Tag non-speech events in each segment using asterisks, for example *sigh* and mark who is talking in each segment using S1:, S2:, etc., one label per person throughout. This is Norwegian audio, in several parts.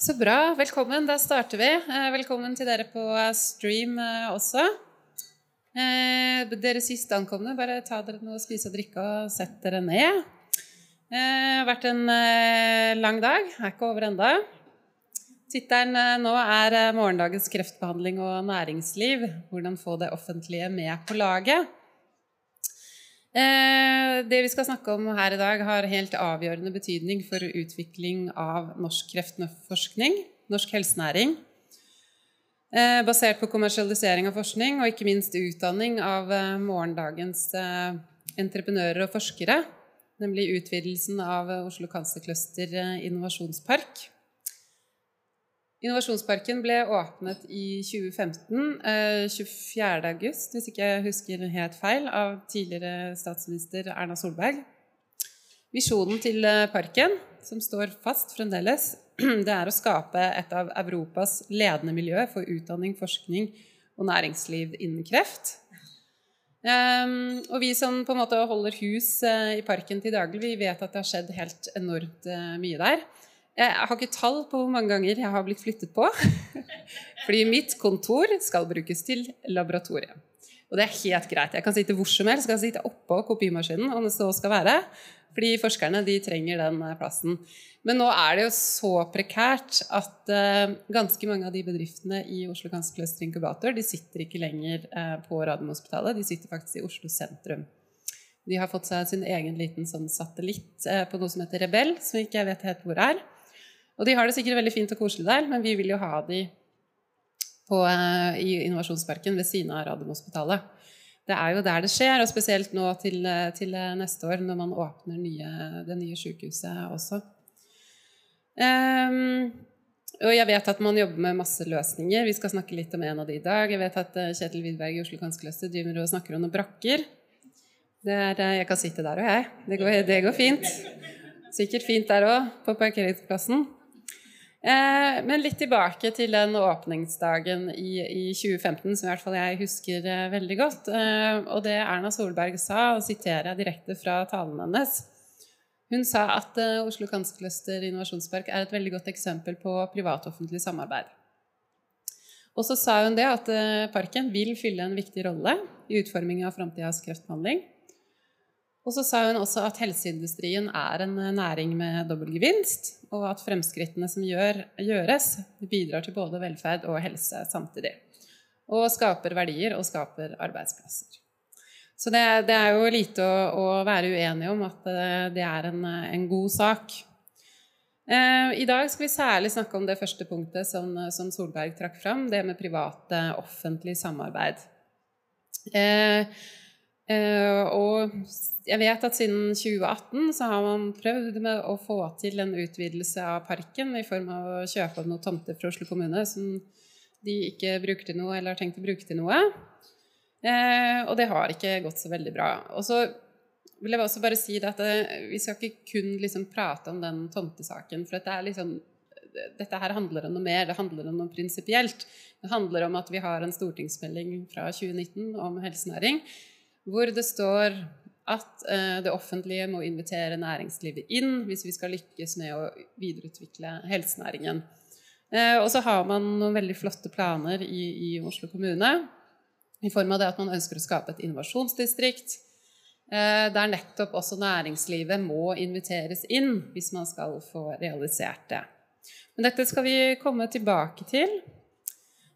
S1: Så bra. Velkommen. Da starter vi. Eh, velkommen til dere på stream eh, også. Eh, dere siste ankomne, bare ta dere noe å spise og drikke og sett dere ned. Det har vært en lang dag. Er ikke over enda. Tittelen nå er 'Morgendagens kreftbehandling og næringsliv'. Hvordan få det offentlige med på laget. Det vi skal snakke om her i dag, har helt avgjørende betydning for utvikling av norsk kreftforskning, norsk helsenæring. Basert på kommersialisering av forskning og ikke minst utdanning av morgendagens entreprenører og forskere, nemlig utvidelsen av Oslo Cancer Cluster innovasjonspark. Innovasjonsparken ble åpnet i 2015, 24. august, hvis ikke jeg husker helt feil, av tidligere statsminister Erna Solberg. Visjonen til parken, som står fast fremdeles, *clears throat* det er å skape et av Europas ledende miljø for utdanning, forskning og næringsliv innen kreft. Og vi som på en måte holder hus i parken til daglig, vi vet at det har skjedd helt enormt mye der. Jeg har ikke tall på hvor mange ganger jeg har blitt flyttet på. *laughs* Fordi mitt kontor skal brukes til laboratoriet. Og det er helt greit. Jeg kan sitte hvor som helst. Jeg kan sitte oppå kopimaskinen om det så skal være. Fordi forskerne de trenger den plassen. Men nå er det jo så prekært at uh, ganske mange av de bedriftene i Oslo Cancer Cluster Inkubator de sitter ikke lenger uh, på Radiumhospitalet. De sitter faktisk i Oslo sentrum. De har fått seg sin egen liten sånn satellitt på noe som heter Rebell, som ikke jeg vet helt hvor er. Og de har det sikkert veldig fint og koselig der, men vi vil jo ha de på, i Innovasjonsparken ved siden av Radiumhospitalet. Det er jo der det skjer, og spesielt nå til, til neste år, når man åpner nye, det nye sykehuset også. Um, og jeg vet at man jobber med masse løsninger. Vi skal snakke litt om en av de i dag. Jeg vet at Kjetil Widberg i Oslo Cancer Cluster driver og snakker om noen brakker. Er, jeg kan sitte der òg, jeg. Det går, det går fint. Sikkert fint der òg, på parkeringsplassen. Eh, men litt tilbake til den åpningsdagen i, i, 2015, som i hvert fall jeg husker eh, veldig godt. Eh, og det Erna Solberg sa, og siterer jeg direkte fra talen hennes Hun sa at eh, Oslo Kanskløster Innovasjonspark er et veldig godt eksempel på privat-offentlig samarbeid. Og så sa hun det at eh, parken vil fylle en viktig rolle i utformingen av framtidas kreftbehandling. Og så sa hun også at helseindustrien er en næring med dobbel gevinst, og at fremskrittene som gjør, gjøres, bidrar til både velferd og helse samtidig. Og skaper verdier og skaper arbeidsplasser. Så det, det er jo lite å, å, være uenig om at eh, det er en, en god sak. Eh, I dag skal vi særlig snakke om det første punktet som, som Solberg trakk fram, det med private-offentlig samarbeid. Eh, og jeg vet at siden 2018 så har man prøvd med å få til en utvidelse av parken i form av å kjøpe opp noen tomter fra Oslo kommune som de ikke bruker til noe eller har tenkt å bruke til noe. Uh, og det har ikke gått så veldig bra. Og så vil jeg også bare si at det, vi skal ikke kun liksom prate om den tomtesaken. For dette, liksom, dette her handler om noe mer. Det handler om noe prinsipielt. Det handler om at vi har en stortingsmelding fra 2019 om helsenæring hvor det står at eh, det offentlige må invitere næringslivet inn hvis vi skal lykkes med å videreutvikle helsenæringen. Eh, og så har man noen veldig flotte planer i, i, Oslo kommune i form av det at man ønsker å skape et innovasjonsdistrikt. Eh, der nettopp også næringslivet må inviteres inn hvis man skal få realisert det. Men dette skal vi komme tilbake til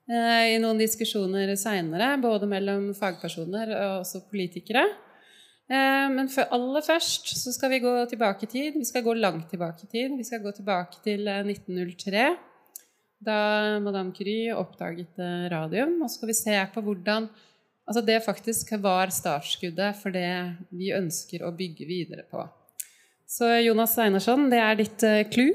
S1: i noen diskusjoner seinere, både mellom fagpersoner og også politikere. Eh, men aller først så skal vi gå tilbake i tid. Vi skal gå langt tilbake i tid. Vi skal gå tilbake til 1903, eh, da Madame Curie oppdaget radium. Og så skal vi se på hvordan altså det faktisk var startskuddet for det vi ønsker å bygge videre på. Så Jonas Einarsson, det er ditt clou.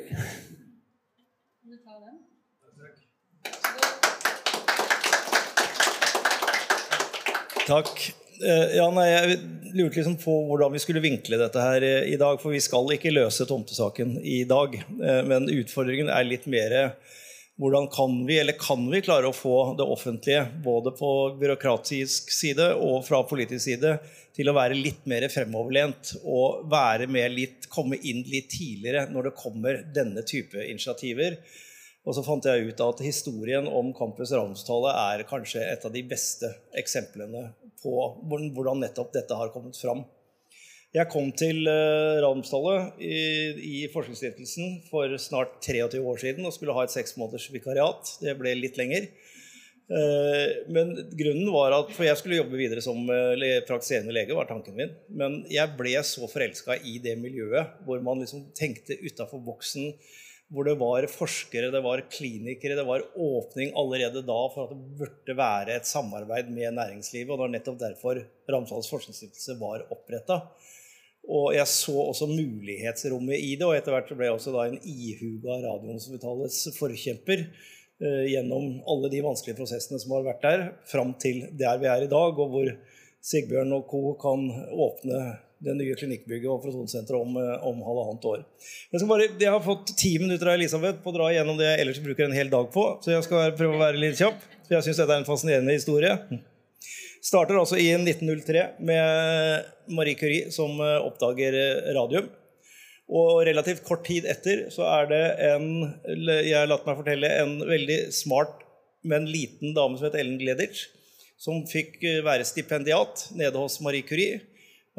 S2: Takk. Eh, ja, nei, jeg lurte liksom på hvordan vi skulle vinkle dette her eh, i dag. For vi skal ikke løse tomtesaken i dag. Eh, men utfordringen er litt mer hvordan kan vi, eller kan vi klare å få det offentlige, både på byråkratisk side og fra politisk side, til å være litt mer fremoverlent og være med litt, komme inn litt tidligere når det kommer denne type initiativer. Og så fant jeg ut at historien om Campus Radiumhospitalet er kanskje et av de beste eksemplene på hvordan nettopp dette har kommet fram. Jeg kom til uh, i, i Forskningsstiftelsen for snart 23 år siden og skulle ha et seks vikariat. Det ble litt lenger. Uh, men grunnen var at For jeg skulle jobbe videre som uh, praktiserende lege, var tanken min. Men jeg ble så forelska i det miljøet hvor man liksom tenkte utafor boksen hvor det var forskere, det var klinikere, det var åpning allerede da for at det burde være et samarbeid med næringslivet. Og det var nettopp derfor Ramsdals forskningsstiftelse var oppretta. Og jeg så også mulighetsrommet i det, og etter hvert ble jeg også da en ihuga Radiumhospitalets forkjemper eh, gjennom alle de vanskelige prosessene som har vært der, fram til der vi er i dag, og hvor Sigbjørn og co. kan åpne det nye klinikkbygget og protonsenteret om, eh, om, halvannet år. Jeg, bare, jeg, har fått ti minutter av Elisabeth på å dra gjennom det jeg ellers bruker en hel dag på. Så jeg skal prøve å være litt kjapp. For jeg syns dette er en fascinerende historie. Starter altså i 1903 med Marie Curie som eh, oppdager eh, radium. Og relativt kort tid etter så er det en jeg har latt meg fortelle, en veldig smart, men liten dame som heter Ellen Gleditsch, som fikk være stipendiat nede hos Marie Curie.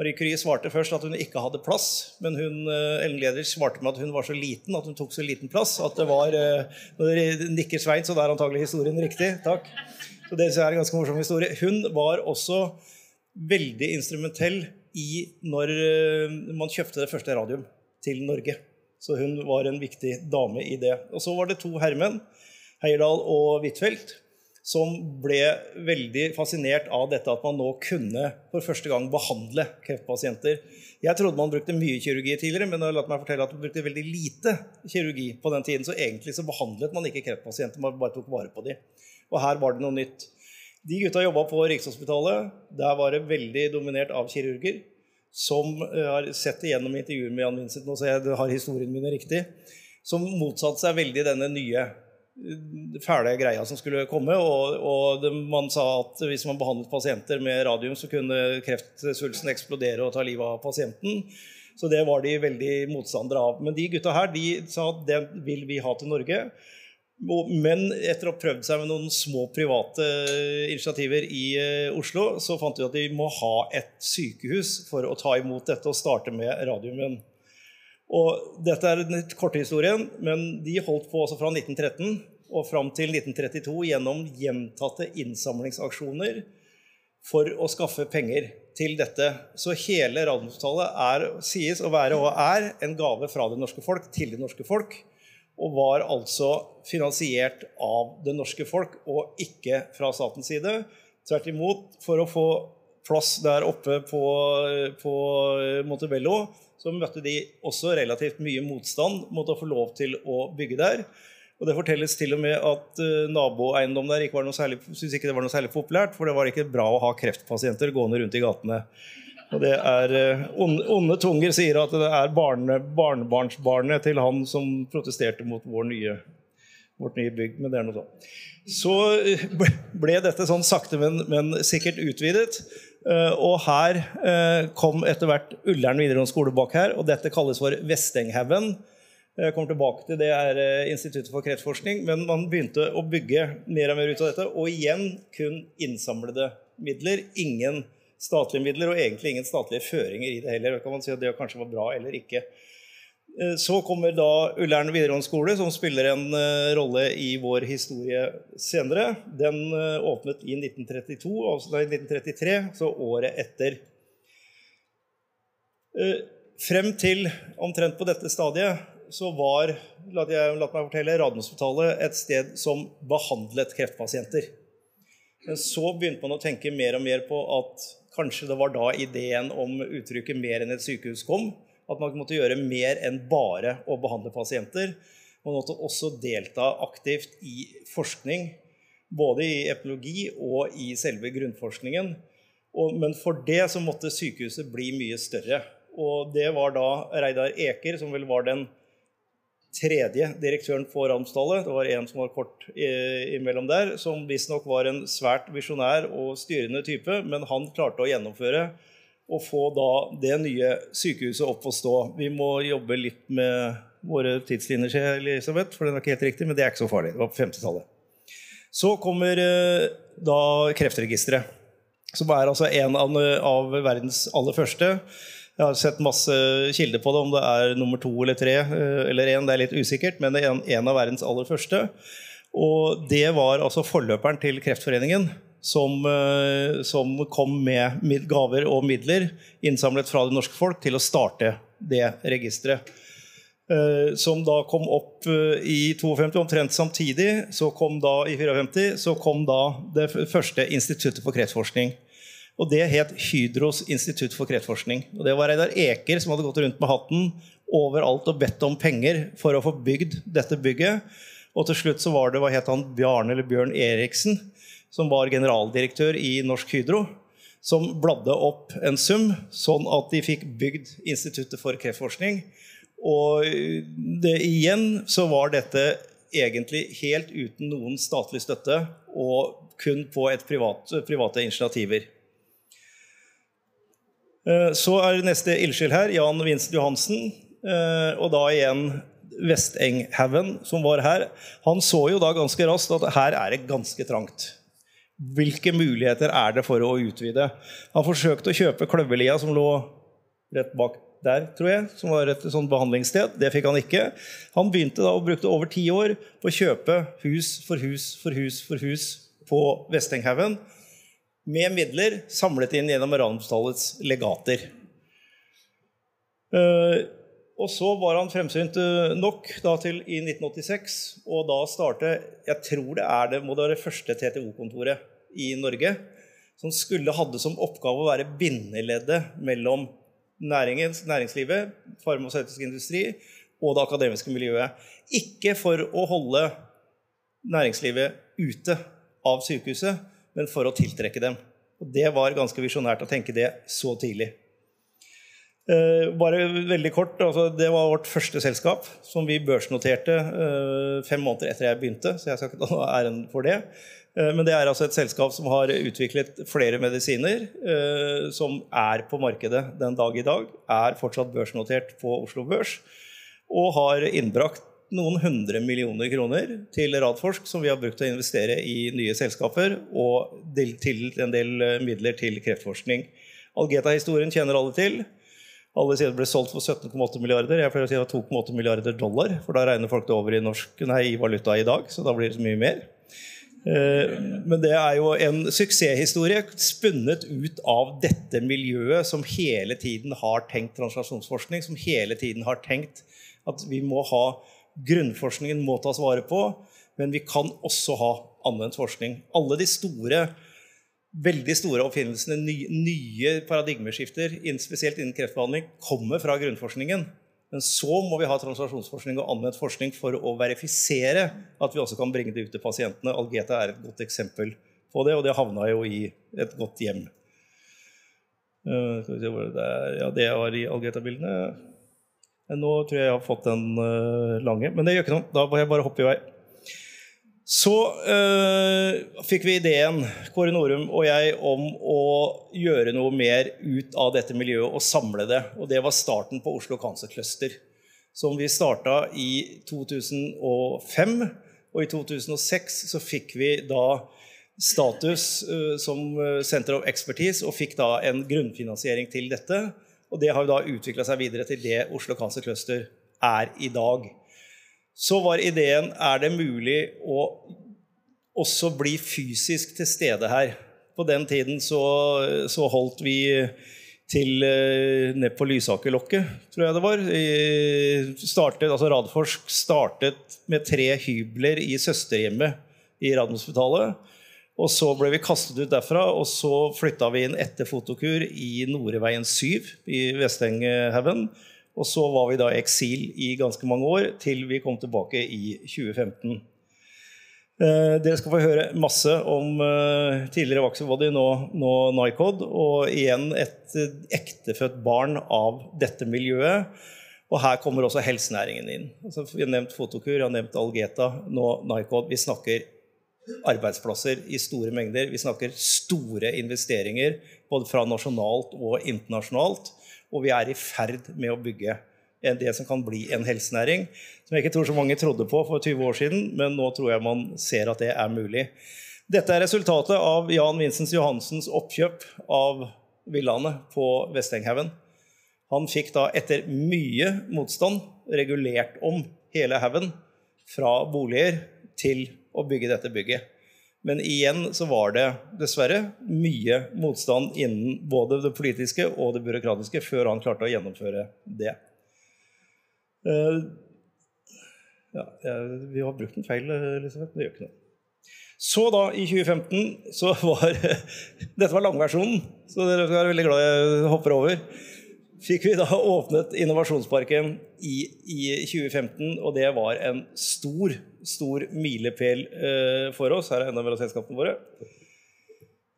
S2: Marie Curie svarte først at hun ikke hadde plass, men hun, eh, Ellen Leder svarte med at hun var så liten at hun tok så liten plass at det var eh, Når dere nikker Svein, så det er antagelig historien riktig. Takk. Så det er en ganske morsom historie. Hun var også veldig instrumentell i når eh, man kjøpte det første radium til Norge. Så hun var en viktig dame i det. Og så var det to herremenn, Heierdal og Huitfeldt, som ble veldig fascinert av dette at man nå kunne for første gang behandle kreftpasienter. Jeg trodde man brukte mye kirurgi tidligere, men jeg har latt meg fortelle at man brukte veldig lite kirurgi på den tiden. Så egentlig så behandlet man ikke kreftpasienter, man bare tok vare på dem. Og her var det noe nytt. De gutta jobba på Rikshospitalet. Der var det veldig dominert av kirurger. Som eh, har sett igjennom intervjuer med Jan Vincent, nå så jeg har historien min riktig, som motsatte seg veldig denne nye fæle greia som skulle komme. Og, og det, man sa at hvis man behandlet pasienter med radium, så kunne kreftsvulsten eksplodere og ta livet av pasienten. Så det var de veldig motstandere av. Men de gutta her de sa at det vil vi ha til Norge. Men etter å ha prøvd seg med noen små private initiativer i eh, Oslo, så fant de at de må ha et sykehus for å ta imot dette og starte med radiumen. Og dette er den korte historien, men de holdt på også fra 1913 og fram til 1932 gjennom gjentatte innsamlingsaksjoner for å skaffe penger til dette. Så hele Radiumhospitalet sies å være og er en gave fra det norske folk til det norske folk. Og var altså finansiert av det norske folk og ikke fra statens side. Tvert imot, for å få plass der oppe på, på Montebello så møtte de også relativt mye motstand mot å få lov til å bygge der. Og Det fortelles til og med at uh, naboeiendom der ikke var noe særlig, synes ikke det var noe særlig populært, for det var ikke bra å ha kreftpasienter gående rundt i gatene. Og det er uh, onde, tunger sier at det er barne, barnebarnsbarnet til han som protesterte mot nye, vårt nye bygg. Men det er noe sånt. Så uh, ble dette sånn sakte, men, men sikkert utvidet. Eh, og her eh, kom etter hvert Ullern videregående skole bak her, og dette kalles for Vestenghaugen. Jeg kommer tilbake til Det er eh, Instituttet for kreftforskning. Men man begynte å bygge mer og mer ut av dette. Og igjen kun innsamlede midler. Ingen statlige midler, og egentlig ingen statlige føringer i det heller. kan man si at Det kanskje var bra eller ikke. Eh, så kommer da Ullern videregående skole, som spiller en uh, rolle i vår historie senere. Den uh, åpnet i 1932, altså nei, 1933, så året etter. Frem til omtrent på dette stadiet så var la, jeg, la meg fortelle, Radiumhospitalet et sted som behandlet kreftpasienter. Men så begynte man å tenke mer og mer på at kanskje det var da ideen om uttrykket 'mer enn et sykehus' kom at man måtte gjøre mer enn bare å behandle pasienter. Man måtte også delta aktivt i forskning, både i epidemiologi og i selve grunnforskningen. Men for det så måtte sykehuset bli mye større. Og det var da Reidar Eker, som vel var den tredje direktøren for Ramsdallet. Det var en som var kort imellom der, som visstnok var en svært visjonær og styrende type, men han klarte å gjennomføre å få da det nye sykehuset opp å stå. Vi må jobbe litt med våre tidslinjer, Elisabeth, for den er ikke helt riktig, men det er ikke så farlig. Det var på 50-tallet. Så kommer eh, da Kreftregisteret, som er altså en av, verdens aller første. Jeg har sett masse kilder på det, om det er nummer to eller tre eh, eller én. Det er litt usikkert, men det er en, en av verdens aller første. Og det var altså forløperen til Kreftforeningen, som, eh, som, kom med gaver og midler innsamlet fra det norske folk til å starte det registeret. Eh, som da kom opp eh, i 52, omtrent samtidig, så kom da i 54, så kom da det første instituttet for kreftforskning. Og Det het Hydros institutt for kreftforskning. Og Det var Reidar Eker som hadde gått rundt med hatten overalt og bedt om penger for å få bygd dette bygget. Og til slutt så var det hva het han, Bjarne eller Bjørn Eriksen, som var generaldirektør i Norsk Hydro, som bladde opp en sum, sånn at de fikk bygd Instituttet for kreftforskning. Og det, igjen så var dette egentlig helt uten noen statlig støtte, og kun på et privat, private initiativer. Eh, så er neste ildsjel her, Jan Vincent Johansen. Eh, og da igjen Vestenghaugen, som var her. Han så jo da ganske raskt at her er det ganske trangt. Hvilke muligheter er det for å utvide? Han forsøkte å kjøpe Kløverlia, som lå rett bak der, tror jeg, som var et sånt behandlingssted. Det fikk han ikke. Han begynte da og brukte over ti år på å kjøpe hus for hus for hus for hus på Vestenghaugen med midler samlet inn gjennom Ramsdalets legater. Uh, og så var han fremsynt eh, nok da, til i 1986, og da startet Jeg tror det er det, må det være det første TTO-kontoret i Norge som skulle hadde som oppgave å være bindeleddet mellom næringslivet, farmasøytisk industri og det akademiske miljøet. Ikke for å holde næringslivet ute av sykehuset, men for å tiltrekke dem. Og Det var ganske visjonært å tenke det så tidlig. Uh, bare veldig kort, altså Det var vårt første selskap som vi børsnoterte uh, fem måneder etter jeg begynte. så jeg skal ikke ta æren for det. Uh, men det er altså et selskap som har utviklet flere medisiner som er på markedet den dag i dag. Er fortsatt børsnotert på Oslo Børs. Og har innbrakt noen hundre millioner kroner til Radforsk, som vi har brukt til å investere i nye selskaper, og til en del midler til kreftforskning. Algeta-historien kjenner alle til. Alle sier det ble solgt for 17,8 milliarder. Jeg pleier å si det var 2,8 milliarder dollar. For da regner folk det over i, norsk, nei, i valuta i dag, så da blir det så mye mer. Eh, men det er jo en suksesshistorie spunnet ut av dette miljøet som hele tiden har tenkt translasjonsforskning, som hele tiden har tenkt at vi må ha grunnforskningen må tas vare på, men vi kan også ha anvendt forskning. Alle de store veldig store oppfinnelsene, nye, nye paradigmeskifter, spesielt innen kreftbehandling, kommer fra grunnforskningen. Men så må vi ha translasjonsforskning og anvendt forskning for å verifisere at vi også kan bringe det ut til pasientene. Algeta er et godt eksempel på det, og det havna jo i et godt hjem. Uh, ja, det var i Algeta-bildene. Nå tror jeg jeg har fått den uh, lange, men det gjør ikke noe. Da må jeg bare hoppe i vei. Så øh, fikk vi ideen, Kåre Norum og jeg, om å gjøre noe mer ut av dette miljøet og samle det. Og det var starten på Oslo Cancer Cluster, som vi starta i 2005. Og i 2006 så fikk vi da status øh, som Center of Expertise og fikk da en grunnfinansiering til dette. Og det har jo da utvikla seg videre til det Oslo Cancer Cluster er i dag så var ideen er det mulig å også bli fysisk til stede her. På den tiden så, så holdt vi til uh, ned på Lysakerlokket, tror jeg det var. Startet, altså Radforsk startet med tre hybler i søsterhjemmet i Radiumhospitalet. Og så ble vi kastet ut derfra, og så flytta vi inn etter Fotokur i Noreveien 7 i Vestenghaugen. Og så var vi da i eksil i ganske mange år, til vi kom tilbake i 2015. Eh, dere skal få høre masse om eh, tidligere Vaxibody, nå, nå Nycod. Og igjen et eh, ektefødt barn av dette miljøet. Og her kommer også helsenæringen inn. Altså, vi har nevnt Fotokur, jeg har nevnt Algeta, nå Nycod. Vi snakker arbeidsplasser i store mengder. Vi snakker store investeringer både fra nasjonalt og internasjonalt. Og vi er i ferd med å bygge det som kan bli en helsenæring. Som jeg ikke tror så mange trodde på for 20 år siden, men nå tror jeg man ser at det er mulig. Dette er resultatet av Jan Vincents Johansens oppkjøp av villaene på Vestenghaugen. Han fikk da etter mye motstand regulert om hele haugen fra boliger til å bygge dette bygget. Men igjen så var det dessverre mye motstand innen både det politiske og det byråkratiske før han klarte å gjennomføre det. Uh, ja, vi har brukt en feil, Elisabeth. Det gjør ikke noe. Så da, i 2015, så var *laughs* Dette var langversjonen, så dere skal være veldig glad jeg hopper over. Fikk vi da åpnet Innovasjonsparken i, i 2015, og det var en stor, stor milepæl eh, for oss. Her er enda mer av selskapene våre.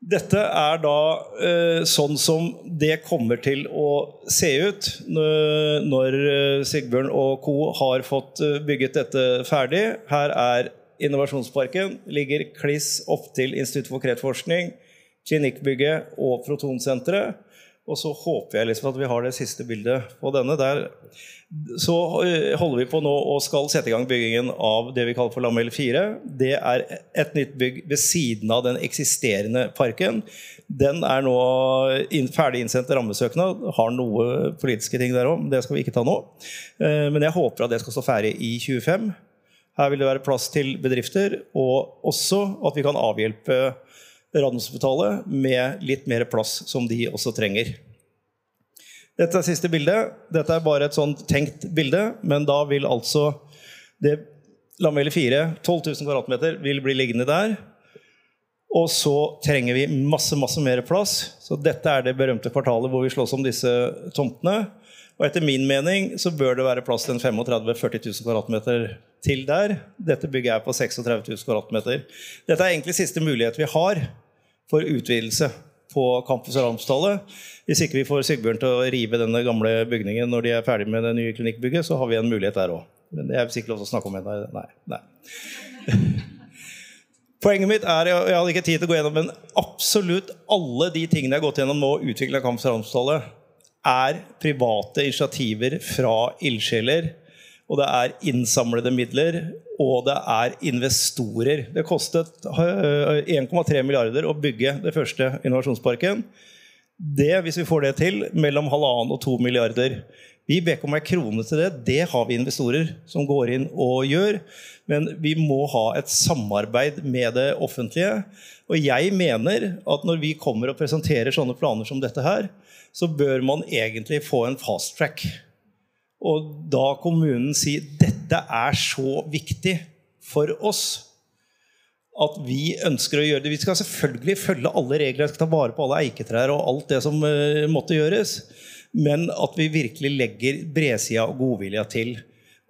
S2: Dette er da eh, sånn som det kommer til å se ut når eh, Sigbjørn og co. har fått bygget dette ferdig. Her er Innovasjonsparken ligger kliss opptil Institutt for kreftforskning, klinikkbygget og Protonsenteret. Og så håper jeg liksom at vi har det siste bildet på denne. Der. Så eh, holder vi på nå og skal sette i gang byggingen av det vi kaller for Lamell 4. Det er et nytt bygg ved siden av den eksisterende parken. Den er nå ferdig innsendt rammesøknad. Har noe politiske ting der òg, det skal vi ikke ta nå. Eh, men jeg håper at det skal stå ferdig i 25. Her vil det være plass til bedrifter, og også at vi kan avhjelpe Radiumhospitalet med litt mer plass som de også trenger. Dette er siste bilde. Dette er bare et sånt tenkt bilde, men da vil altså det Lamelle 4, 12 000 kvadratmeter, vil bli liggende der. Og så trenger vi masse masse mer plass. Så dette er det berømte kvartalet hvor vi slåss om disse tomtene. Og etter min mening så bør det være plass til en 35 000-40 000 kvadratmeter til der. Dette bygget er på 36 000 kvadratmeter. Dette er egentlig siste mulighet vi har for utvidelse på Campus Ramstallet. Hvis ikke vi får Sigbjørn til å rive denne gamle bygningen når de er ferdig med det nye klinikkbygget, så har vi en mulighet der òg. Men det er visst ikke lov til å snakke om ennå. Nei. nei. *laughs* Poenget mitt er, jeg hadde ikke tid til å gå gjennom, men absolutt alle de tingene jeg har gått gjennom nå, utvikla Campus Ramstallet, er private initiativer fra ildsjeler og det er innsamlede midler, og det er investorer. Det kostet 1,3 eh, milliarder å bygge det første innovasjonsparken. Det, hvis vi får det til, mellom halvannen og to milliarder. Vi ber ikke om ei krone til det. Det har vi investorer som går inn og gjør. Men vi må ha et samarbeid med det offentlige. Og jeg mener at når vi kommer og presenterer sånne planer som dette her, så bør man egentlig få en fast track. Og da kommunen sier dette er så viktig for oss at vi ønsker å gjøre det. Vi skal selvfølgelig følge alle regler, skal ta vare på alle eiketrær og alt det som uh, måtte gjøres. Men at vi virkelig legger bredsida og godvilja til.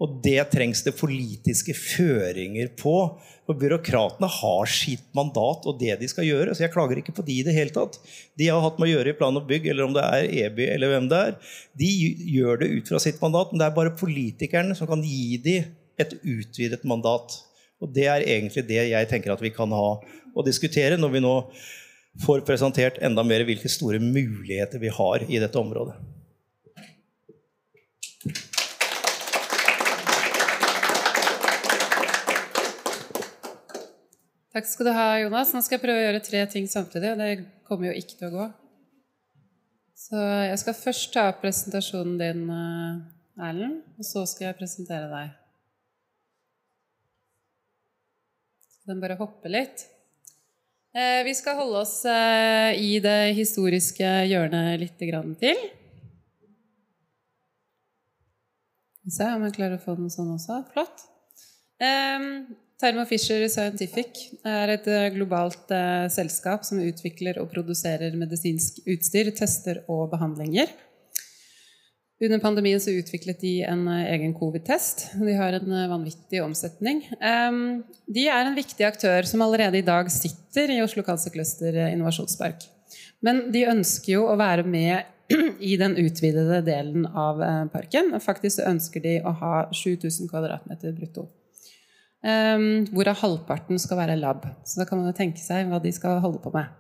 S2: Og det trengs det politiske føringer på. For byråkratene har sitt mandat og det de skal gjøre. Så jeg klager ikke på de i det hele tatt. De har hatt med å gjøre i plan og bygg, eller om det er EBY eller hvem det er. De gjør det ut fra sitt mandat, men det er bare politikerne som kan gi dem et utvidet mandat. Og det er egentlig det jeg tenker at vi kan ha å diskutere når vi nå får presentert enda mer hvilke store muligheter vi har i dette området.
S1: Takk skal du ha, Jonas. Nå skal jeg prøve å gjøre tre ting samtidig, og det kommer jo ikke til å gå. Så jeg skal først ta opp presentasjonen din, eh, Erlend, og så skal jeg presentere deg. Den bare hopper litt. Eh, vi skal holde oss eh, i det historiske hjørnet litt til. Skal vi se om jeg klarer å få den sånn også. Flott. Thermo Fisher Scientific er et eh, globalt eh, selskap som utvikler og produserer medisinsk utstyr, tester og behandlinger. Under pandemien så utviklet de en eh, egen covid-test. De har en eh, vanvittig omsetning. Um, de er en viktig aktør som allerede i dag sitter i Oslo Cancer innovasjonspark. Men de ønsker jo å være med *clears throat* i den utvidede delen av parken. Faktisk ønsker de å ha 7000 kvadratmeter brutto. Um, hvorav halvparten skal være lab. Så da kan man jo tenke seg hva de skal holde på med.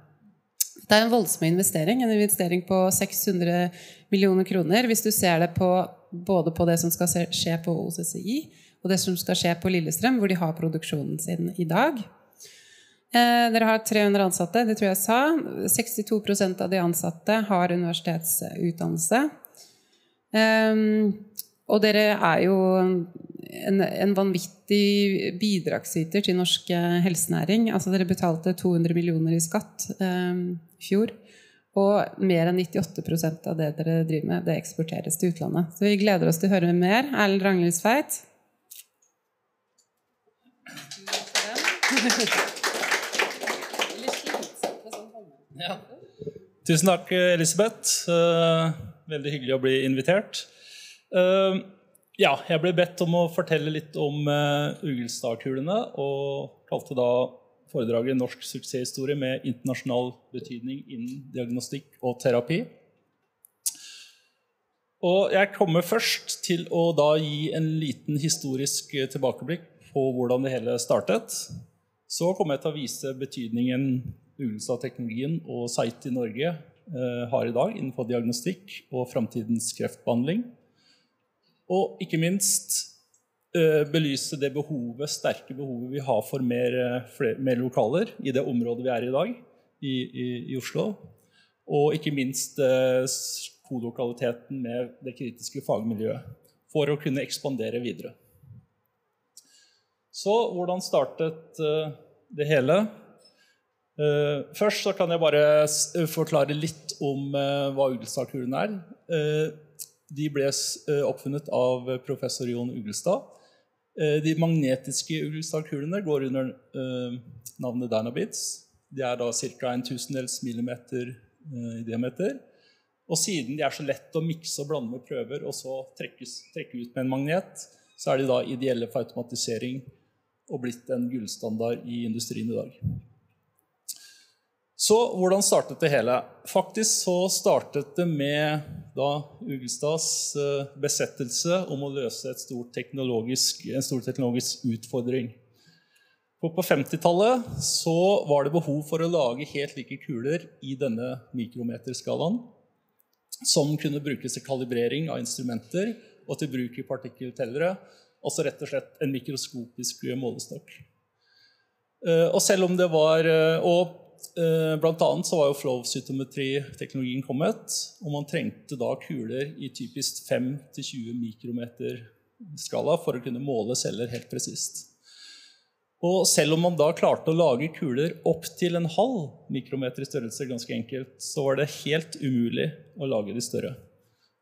S1: Det er en voldsom investering. En investering på 600 millioner kroner. Hvis du ser det på både på det som skal skje på OCCI, og det som skal skje på Lillestrøm, hvor de har produksjonen sin i dag. Eh, dere har 300 ansatte, det tror jeg jeg sa. 62% av de ansatte har universitetsutdannelse. Eh, og dere er jo en, en vanvittig bidragsyter til norsk helsenæring. Altså dere betalte 200 millioner i skatt eh, i fjor. Og mer enn 98% av det dere driver med, det eksporteres til utlandet. Så vi gleder oss til å høre mer. Erlend Ragnhildstveit.
S3: Ja. Tusen takk, Elisabeth. Eh, veldig hyggelig å bli invitert. Eh, ja, jeg ble bedt om å fortelle litt om uh, Ugelstadkulene, og kalte da foredraget 'Norsk suksesshistorie med internasjonal betydning innen diagnostikk og terapi'. Og jeg kommer først til å da gi en liten historisk tilbakeblikk på hvordan det hele startet. Så kommer jeg til å vise betydningen Ugelstad-teknologien og SITE i Norge uh, har i dag innenfor diagnostikk og framtidens kreftbehandling. Og ikke minst eh, belyse det behovet, sterke behovet vi har for mer, eh, flere, mer lokaler i det området vi er i dag, i, i, i Oslo. Og ikke minst eh, med det kritiske fagmiljøet for å kunne ekspandere videre. Så hvordan startet uh, det hele? Først så kan jeg bare forklare litt om hva Ugelstad-kuren er. De ble eh, oppfunnet av professor Jon Ugelstad. Eh, de magnetiske Uglestad-kulene går under eh, navnet Dynabits. De er da ca. en tusendels millimeter i diameter. Og siden de er så lett å mikse og blande med prøver og så trekkes, trekke ut med en magnet, så er de da ideelle for automatisering og blitt en gullstandard i industrien i dag. Så hvordan startet det hele? Faktisk så startet det med da Ugelstads eh, besettelse om å løse stort en stor teknologisk utfordring. For på 50-tallet så var det behov for å lage helt like kuler i denne mikrometerskalaen, som kunne brukes til kalibrering av instrumenter og til bruk i partikkeltellere. Altså rett og slett en mikroskopisk målestokk. Eh, og selv om det var, eh, og blant annet så var jo flow-cytometri-teknologien kommet. Og man trengte da kuler i typisk 5-20 mikrometer skala for å kunne måle celler helt presist. Og selv om man da klarte å lage kuler opp til en halv mikrometer i størrelse, ganske enkelt, så var det helt umulig å lage de større.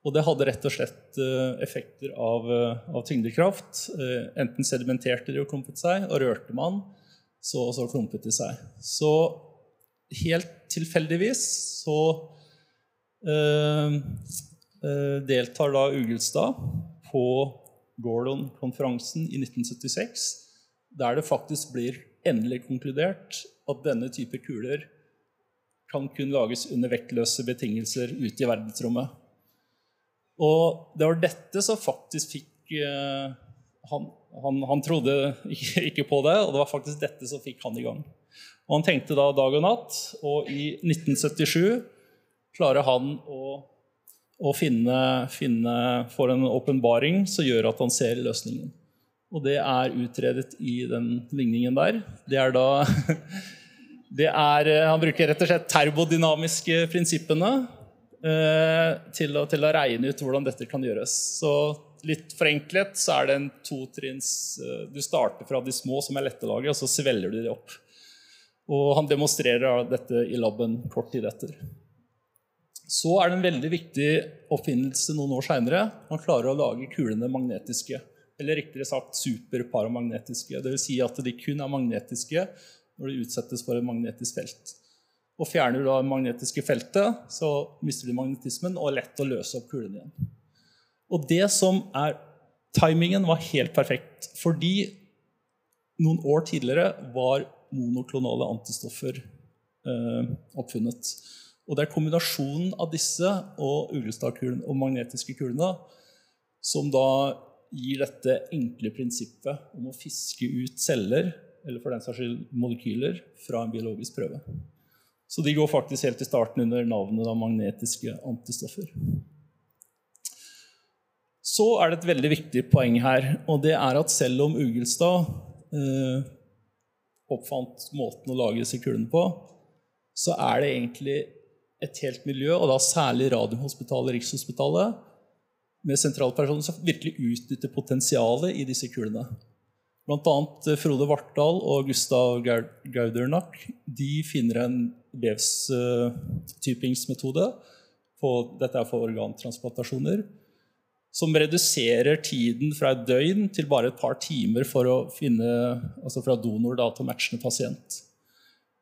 S3: Og det hadde rett og slett eh, effekter av, eh, av tyngdekraft. Enten sedimenterte de og klumpet seg, og rørte man, så, så klumpet de seg. Så helt tilfeldigvis så uh, uh, deltar da Ugelstad på Gordon-konferansen i 1976, der det faktisk blir endelig konkludert at denne type kuler kan kun lages under vektløse betingelser ute i verdensrommet. Og det var dette som faktisk fikk uh, han, han, han, trodde ikke, på det, og det var faktisk dette som fikk han i gang. Og Han tenkte da dag og natt, og i 1977 klarer han å, å finne, finne for en åpenbaring som gjør at han ser løsningen. Og det er utredet i den ligningen der. Det er da *laughs* det er, Han bruker rett og slett termodynamiske prinsippene eh, til, å, til, å, regne ut hvordan dette kan gjøres. Så litt forenklet så er det en totrinns eh, Du starter fra de små som er lette å lage, og så svelger du de opp. Og han demonstrerer dette i laben kort tid etter. Så er det en veldig viktig oppfinnelse noen år seinere. Man klarer å lage kulene magnetiske. Eller riktigere sagt superparamagnetiske. Dvs. Si at de kun er magnetiske når de utsettes for et magnetisk felt. Og Fjerner du da det magnetiske feltet, så mister du magnetismen og er lett å løse opp kulene igjen. Og det som er Timingen var helt perfekt, fordi noen år tidligere var monoklonale antistoffer eh, oppfunnet. Og Det er kombinasjonen av disse og uglestadkulene og magnetiske kulene som da gir dette enkle prinsippet om å fiske ut celler, eller for den saks skyld molekyler, fra en biologisk prøve. Så de går faktisk helt til starten under navnet av magnetiske antistoffer. Så er det et veldig viktig poeng her, og det er at selv om Ugelstad eh, oppfant måten å lage disse kulene på, så er det egentlig et helt miljø, og da særlig Radiumhospitalet, Rikshospitalet, med sentralpersoner som virkelig utnytter potensialet i disse kulene. Annet eh, Frode Vartdal og Gustav Gaudernack de finner en vevstypingsmetode. Dette er for organtransplantasjoner. Som reduserer tiden fra et døgn til bare et par timer for å finne, altså fra donor da, til matchende pasient.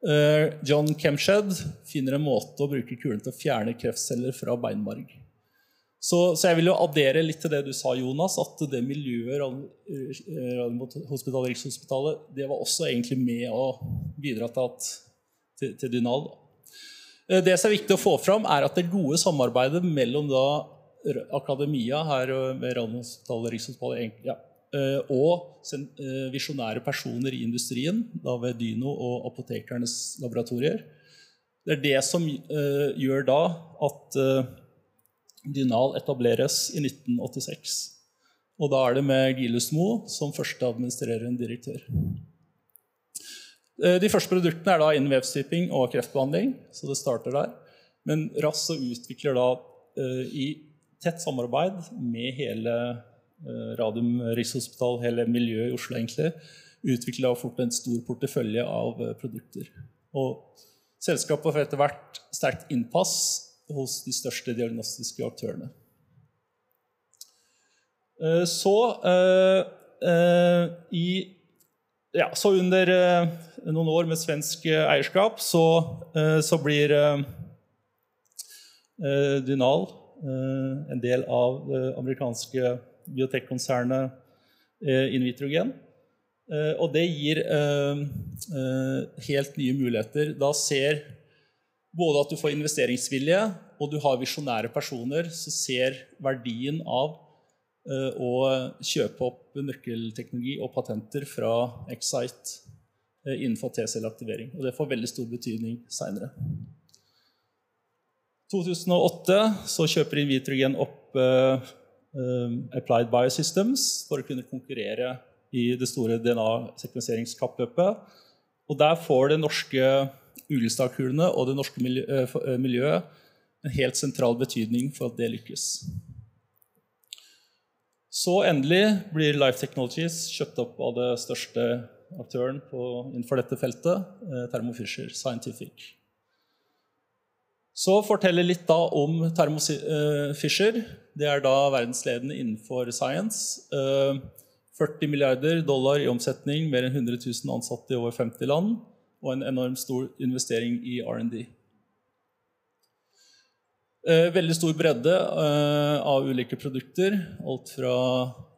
S3: Eh, John Kemshed finner en måte å bruke kulen til å fjerne kreftceller fra beinmarg. Så, så, jeg vil jo addere litt til det du sa, Jonas, at det miljøet Radiumhospitalet, Rikshospitalet, det var også egentlig med å bidra til, at, til, til Dynal. Eh, det som er viktig å få fram, er at det gode samarbeidet mellom da akademia her ved Radiumhospitalet, Rikshospitalet ja, eh, og eh, visjonære personer i industrien, da ved Dyno og apotekernes laboratorier, det er det som gjør da at Dynal etableres i 1986. Og da er det med Gilus Mo som første administrerende direktør. Eh, de første produktene er da innen vevstyping og kreftbehandling. så det starter der. Men RAS utvikler da i tett samarbeid med hele uh, Radium Rikshospital, hele miljøet i Oslo, egentlig, utvikla fort en stor portefølje av uh, produkter. Og selskapet får etter hvert sterkt innpass hos de største diagnostiske aktørene. Eh, så eh, eh, i ja, så under noen år med svensk eierskap så, så blir Dynal en del av det amerikanske biotekkonsernet Invitrogen. Og det gir helt nye muligheter. Da ser både at du får investeringsvilje, og du har visjonære personer som ser verdien av å kjøpe opp nøkkelteknologi og patenter fra Excite innenfor T-celleaktivering. Og det får veldig stor betydning seinere. 2008 så kjøper Invitrogen opp uh, Applied Biosystems for å kunne konkurrere i det store DNA-sekvenseringskappløpet. Og der får det norske Ugelstadkulene og det norske eh, miljøet en helt sentral betydning for at det lykkes. Så endelig blir Life Technologies kjøpt opp av det største aktøren på, innenfor dette feltet, Thermo Fisher Scientific. Så forteller litt da om Thermo Fisher. Det er da verdensledende innenfor science. 40 milliarder dollar i omsetning, mer enn 100 000 ansatte i over 50 land og en enormt stor investering i R&D. Eh, veldig stor bredde eh, av ulike produkter. Alt fra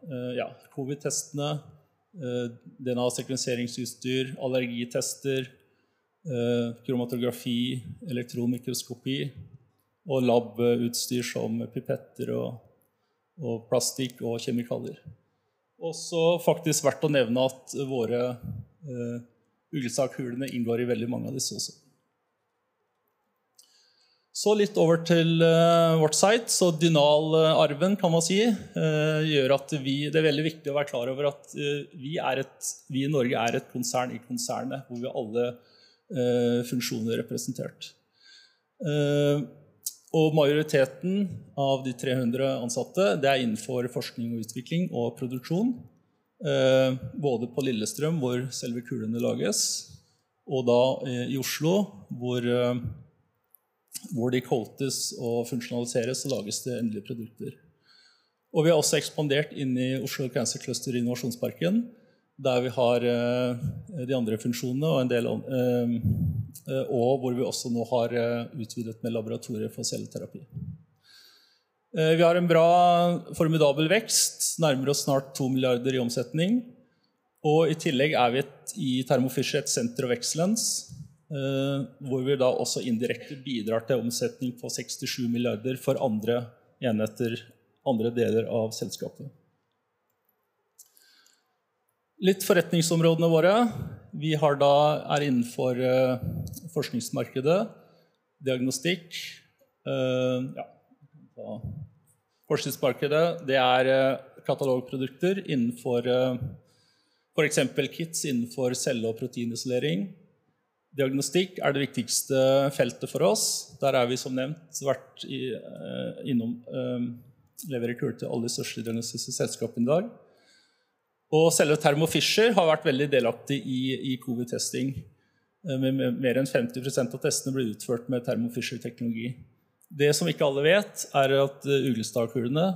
S3: eh, ja, covid-testene, DNA-sekvenseringsutstyr, allergitester, kromatografi, elektronmikroskopi og lab-utstyr som pipetter og, og plastikk og kjemikalier. Også faktisk verdt å nevne at våre Ugelstadkulene inngår i veldig mange av disse også. Så litt over til eh, vårt site. Så Dynal-arven kan man si, eh, gjør at vi, det er veldig viktig å være klar over at eh, vi, et, vi, i Norge er et konsern i konsernet, hvor vi alle funksjoner representert. og majoriteten av de 300 ansatte det er innenfor forskning og utvikling og produksjon. Eh, både på Lillestrøm, hvor selve kulene lages, og da eh, i Oslo, hvor, eh, hvor de coates og funksjonaliseres og lages det endelige produkter. Og vi har også ekspandert inn i Oslo Cancer Cluster Innovasjonsparken, der vi har de andre funksjonene, og, en del, og hvor vi også nå har utvidet med laboratorier for celleterapi. Eh, vi har en bra, formidabel vekst, nærmer oss snart 2 milliarder i omsetning. Og i tillegg er vi i Thermo Fisher et senter of excellence, eh, hvor vi da også indirekte bidrar til omsetning på 67 milliarder for andre enheter, andre deler av selskapet. Litt forretningsområdene våre. Vi da, er innenfor uh, forskningsmarkedet, diagnostikk. Uh, ja, Forskningsmarkedet det er eh, katalogprodukter innenfor f.eks. kits innenfor celle- og proteinisolering. Diagnostikk er det viktigste feltet for oss. Der er vi som nevnt vært i, innom leverer kuler til alle de største diagnostiske selskapene i dag. Og selve Thermo Fisher har vært veldig delaktig i, i covid-testing. Med mer enn 50% av testene ble utført med Thermo Fisher-teknologi. Det som ikke alle vet, er at Uglestad-kulene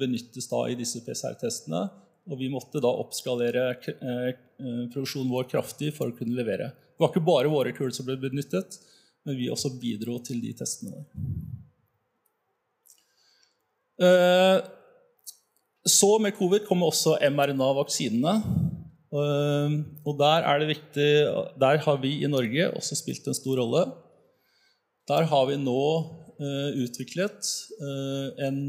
S3: benyttes da i disse PCR-testene. Og vi måtte da oppskalere produksjonen vår kraftig for å kunne levere. Det var ikke bare våre kuler som ble benyttet, men vi også bidro til de testene. Der. Så med covid kommer også mRNA-vaksinene. Og der er det viktig Der har vi i Norge også spilt en stor rolle. Der har vi nå utviklet en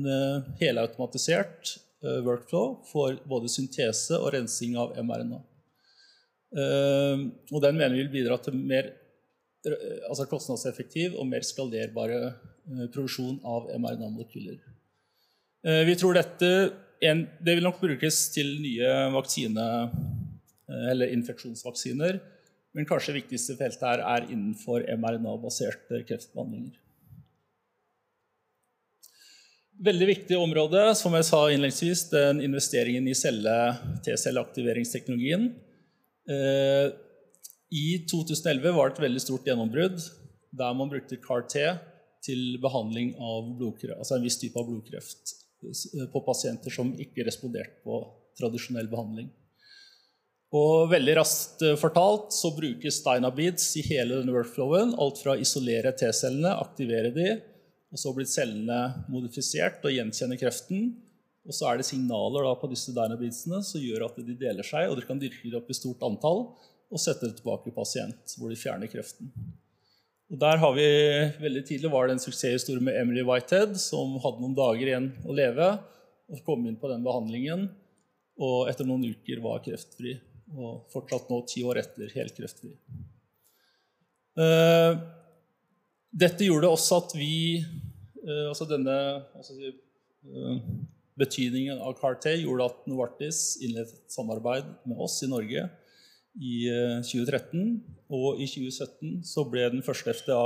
S3: helautomatisert workflow for både syntese og rensing av mRNA. Og den mener vi vil bidra til mer altså kostnadseffektiv og mer skalerbare produksjon av mRNA-molekyler. Vi tror dette en, det vil nok brukes til nye vaksine, eller infeksjonsvaksiner. Men kanskje det viktigste feltet her er innenfor mRNA-baserte kreftbehandlinger. Veldig viktig område, som jeg sa innledningsvis, den investeringen i T-celleaktiveringsteknologien. I 2011 var det et veldig stort gjennombrudd der man brukte CAR-T til behandling av blodkreft, altså en viss type av blodkreft på pasienter som ikke responderte på tradisjonell behandling. Og veldig raskt fortalt så brukes Dynabeads i hele denne workflowen. Alt fra å isolere T-cellene, aktivere de, og så blir cellene modifisert og gjenkjenner kreften. Og så er det signaler på disse Dynabeadsene som gjør at de deler seg, og dere kan dyrke det opp i stort antall og sette det tilbake i pasient, hvor de fjerner kreften. Og der har vi, Veldig tidlig var det en suksesshistorie med Emily Whitehead, som hadde noen dager igjen å leve. og Kom inn på den behandlingen, og etter noen uker var kreftfri. Og fortsatt nå, ti år etter, helt kreftfri. Uh, dette gjorde også at vi uh, altså denne altså, Betydningen av CAR-T gjorde at Novartis innledet et samarbeid med oss i Norge i 2013. Eh, og i 2017 så ble den første FDA,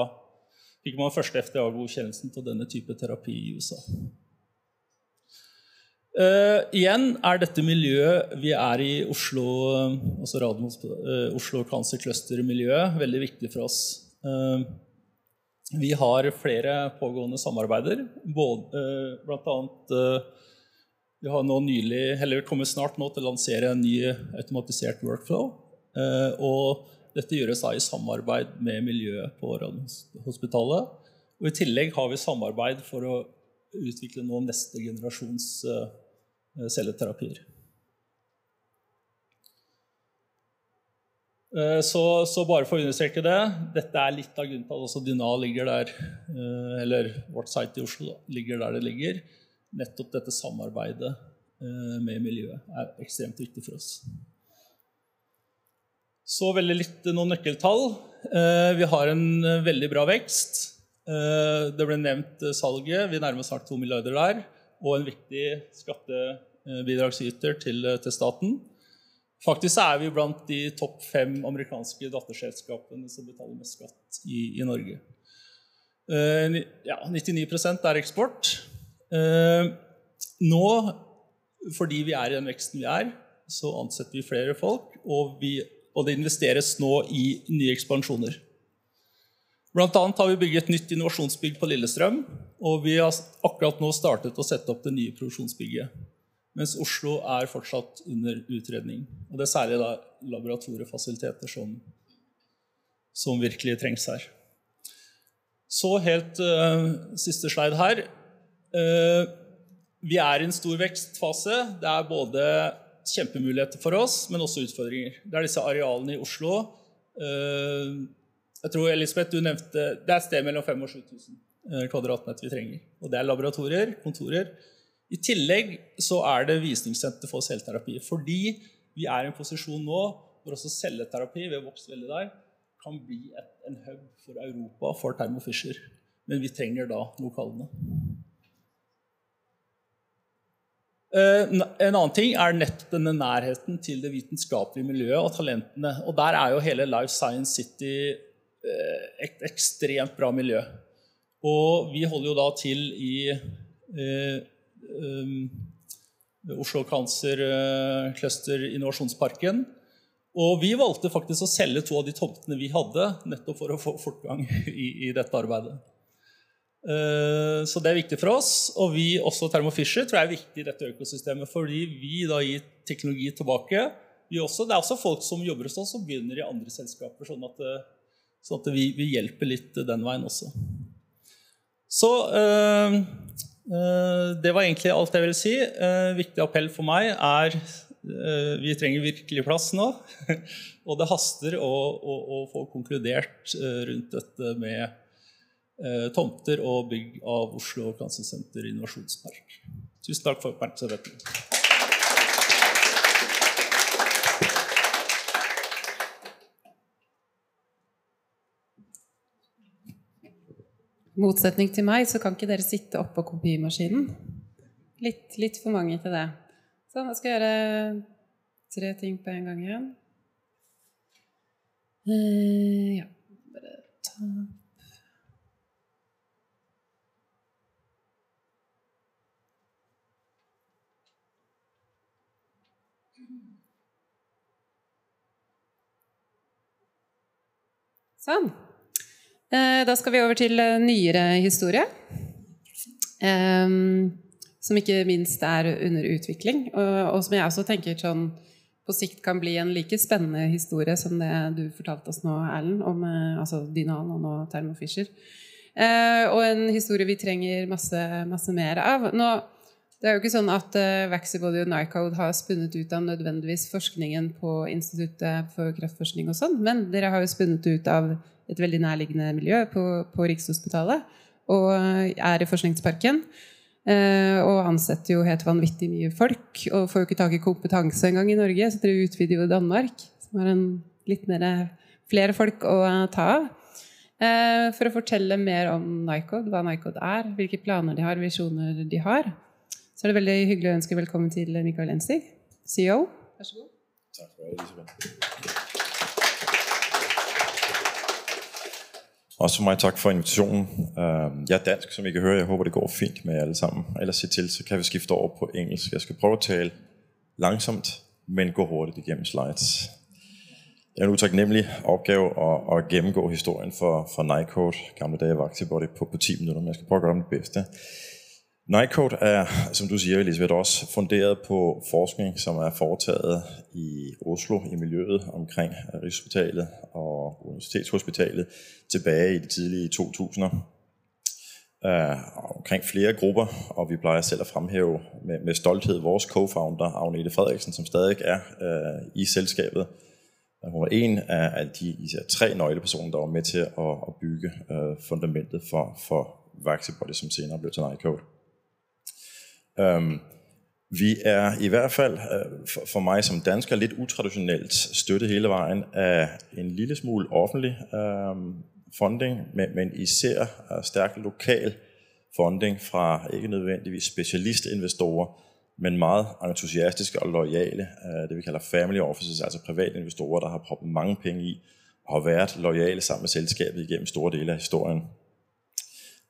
S3: fikk man første FDA-godkjennelsen til denne type terapi i USA. Uh, igjen er dette miljøet vi er i Oslo altså Radmos, uh, Oslo Cancer Cluster-miljøet, veldig viktig for oss. Uh, vi har flere pågående samarbeider. Både, blant annet Vi har nå nylig, eller kommer snart nå til å lansere en ny automatisert workflow Eh, og dette gjøres da i samarbeid med miljøet på Radiumhospitalet. Og I tillegg har vi samarbeid for å utvikle nå neste generasjons eh, celleterapier. Eh, så, så, bare for å understreke det Dette er litt av grunnen til at også Dyna ligger der, eller vårt site i Oslo ligger der det ligger. Nettopp dette samarbeidet med miljøet er ekstremt viktig for oss. Så veldig litt noen nøkkeltall. Eh, vi har en eh, veldig bra vekst. Eh, det ble nevnt salget. Vi nærmer oss snart 2 milliarder der. Og en viktig skattebidragsyter til, til staten. Faktisk er vi blant de topp fem amerikanske datterselskapene som betaler mest skatt i, i Norge. Ja, 99% er eksport. Nå, fordi vi er i den veksten vi er, så ansetter vi flere folk. Og vi og det investeres nå i nye ekspansjoner. Blant annet har vi bygget et nytt innovasjonsbygg på Lillestrøm. Og vi har akkurat nå startet å sette opp det nye produksjonsbygget. Mens Oslo er fortsatt under utredning. Og det er særlig da laboratoriefasiliteter som, som virkelig trengs her. Så helt uh, siste slide her. Uh, vi er i en stor vekstfase. Det er både kjempemuligheter for oss, men også utfordringer. Det er disse arealene i Oslo. Eh, jeg tror Elisabeth, du nevnte Det er et sted mellom 5000 og 7000 kvadratnett kvadratmeter vi trenger. Og det er laboratorier, kontorer. I tillegg så er det visningssenter for selvterapi. Fordi vi er i en posisjon nå hvor også celleterapi ved vokst veldig der, kan bli et, en hub for Europa for termofisher. Men vi trenger da lokalene. Eh, en annen ting er nettopp denne nærheten til det vitenskapelige miljøet og talentene. Og der er jo hele Life Science City eh, et ekstremt bra miljø. Og vi holder jo da til i eh, um, Oslo Cancer Cluster Innovasjonsparken. Og vi valgte faktisk å selge to av de tomtene vi hadde, nettopp for å få fortgang i, i dette arbeidet. Eh, så det er viktig for oss. Og vi også Thermo Fisher tror jeg er viktig i dette økosystemet, fordi vi da gir teknologi tilbake. Også, det er også folk som jobber hos oss, som begynner i andre selskaper. Sånn at, eh, sånn at vi, vi, hjelper litt den veien også. Så øh, det var egentlig alt jeg ville si. Viktig appell for meg er vi trenger virkelig plass nå. *laughs* og det haster å, å, å få konkludert rundt dette med tomter og bygg av Oslo Cancer innovasjonspark. Tusen takk for oppmerksomheten.
S1: motsetning til meg, så kan ikke dere sitte oppå kopimaskinen. Litt, litt, for mange til det. Så jeg skal gjøre tre ting på en gang igjen. Uh, ja, bare ta Sånn. Eh, da skal vi over til eh, nyere historie. Som ikke minst er under utvikling, og som jeg også tenker sånn på sikt kan bli en like spennende historie som det du fortalte oss nå, Erlend, om eh, altså Dinan og nå Thermo Fisher. Og en historie vi trenger masse, masse mer av. Nå det er jo ikke sånn at uh, Vaxibody og Nycode har spunnet ut av nødvendigvis forskningen på Instituttet for kreftforskning, og sånn, men dere har jo spunnet ut av et veldig nærliggende miljø på, på Rikshospitalet og er i Forskningsparken. Uh, og ansetter jo helt vanvittig mye folk og får jo ikke tak i kompetanse engang i Norge, så dere utvider jo Danmark, som har litt mer flere folk å ta av. Uh, for å fortelle mer om Nycode, hva Nycode er, hvilke planer de har, visjoner de har, så er det veldig hyggelig å ønske velkommen til Mikael Enstig, CEO. Vær så god. Takk for det.
S4: Også for mig tak for invitationen. Jeg er dansk, som I kan høre. Jeg håper, det går fint med alle sammen. Ellers se til, så kan vi skifte over på engelsk. Jeg skal prøve å tale langsomt, men gå hurtig igjennom slides. Det er en utaknemmelig oppgave å, å, gjennomgå historien for, for Nycode, gamle dager Vaxibody, på, på 10 minutter, men jeg skal prøve å gjøre det bedste. Nycode er, som du siger, Elisabeth, også funderet på forskning, som er foretaget i Oslo, i miljøet omkring Rigshospitalet og Universitetshospitalet tilbage i de tidlige 2000'er. Uh, omkring flere grupper, og vi plejer selv at fremhæve med, med stolthed vores co-founder, Agnete Frederiksen, som stadig er uh, i selskabet. Hun var en af de især tre nøglepersoner, der var med til at, at bygge uh, fundamentet for, for Vaxibody, som senere blev til Nycode. Um, vi er i hvert fald uh, for, mig som dansker lidt utraditionelt støttet hele vejen af en lille smule offentlig um, funding, men, især uh, stærk lokal funding fra ikke nødvendigvis specialistinvestorer, men meget entusiastiske og lojale, uh, det vi kalder family offices, altså private investorer, der har proppet mange penge i, og har været lojale sammen med selskabet igennem store dele af historien.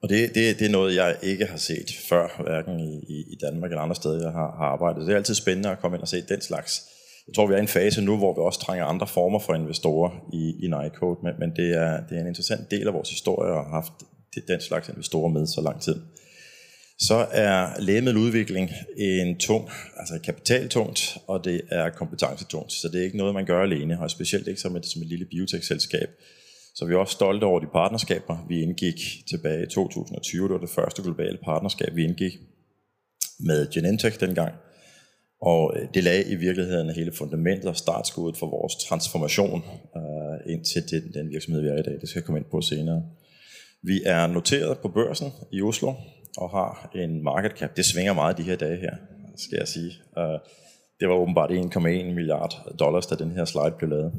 S4: Og det, det, det er noe jeg ikke har sett før, hverken i, i Danmark eller andre steder, jeg har, har arbeidet. Det er alltid spændende å komme inn og se den slags. Jeg tror, vi er i en fase nå hvor vi også trenger andre former for investorer i, i Nycode, men, men det, er, det er en interessant del av vores historie å ha hatt den slags investorer med så lang tid. Så er legemiddelutvikling en tung, altså kapitaltungt, og det er kompetencetungt, så det er ikke noe man gjør alene, og specielt ikke som et, som et lille biotech-selskab. Så vi er også stolte over de partnerskaber, vi indgik tilbage i 2020. Det var det første globale partnerskab, vi indgik med Genentech dengang. Og øh, det lagde i virkeligheden hele fundamentet og startskuddet for vores transformation uh, ind til den, den virksomhed, vi er i dag. Det skal jeg komme ind på senere. Vi er noteret på børsen i Oslo og har en market cap. Det svinger meget de her dage her, skal jeg sige. Uh, det var åbenbart 1,1 milliard dollars, da den her slide blev lavet.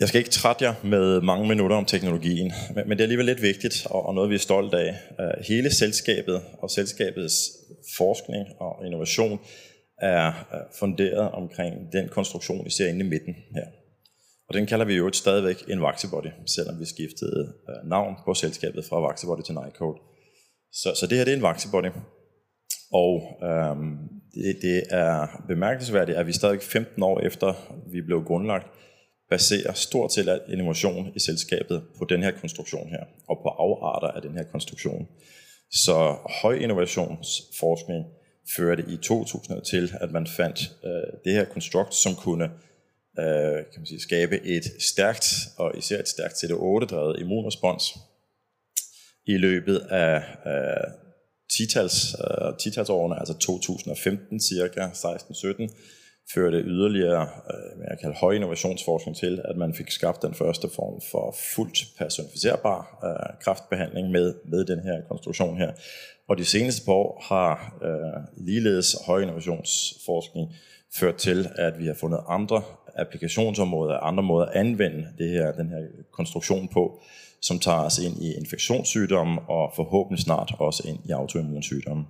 S4: Jeg skal ikke trætte jer med mange minutter om teknologien, men det er alligevel lidt vigtigt og noget, vi er stolt af. Hele selskabet og selskabets forskning og innovation er funderet omkring den konstruktion, I ser inde i midten her. Og den kalder vi jo stadigvæk en Vaxibody, selvom vi skiftede navn på selskabet fra Vaxibody til Nycode. Så, så det her det er en Vaxibody. Og øhm, det, det er bemærkelsesværdigt, at vi stadigvæk 15 år efter vi blev grundlagt, baserer stort set al innovation i selskabet på den her her, og på afarter av den her konstruktion. Så høj innovationsforskning førte i 2000 til, at man fandt øh, det her konstrukt, som kunne øh, kan man sige, skabe et stærkt, og især et stærkt CD8-drevet immunrespons i løbet af øh, titals, øh, altså 2015 cirka, 16-17, førte yderligere øh, jeg kalder høj innovationsforskning til, at man fik skabt den første form for fuldt personificerbar øh, kraftbehandling med, med den her her. Og de seneste par år har øh, ligeledes høj innovationsforskning ført til, at vi har fundet andre applikationsområder, andre måder at anvende det her, den her på, som tager os ind i infektionssygdomme og forhåbentlig snart også ind i autoimmunsygdomme.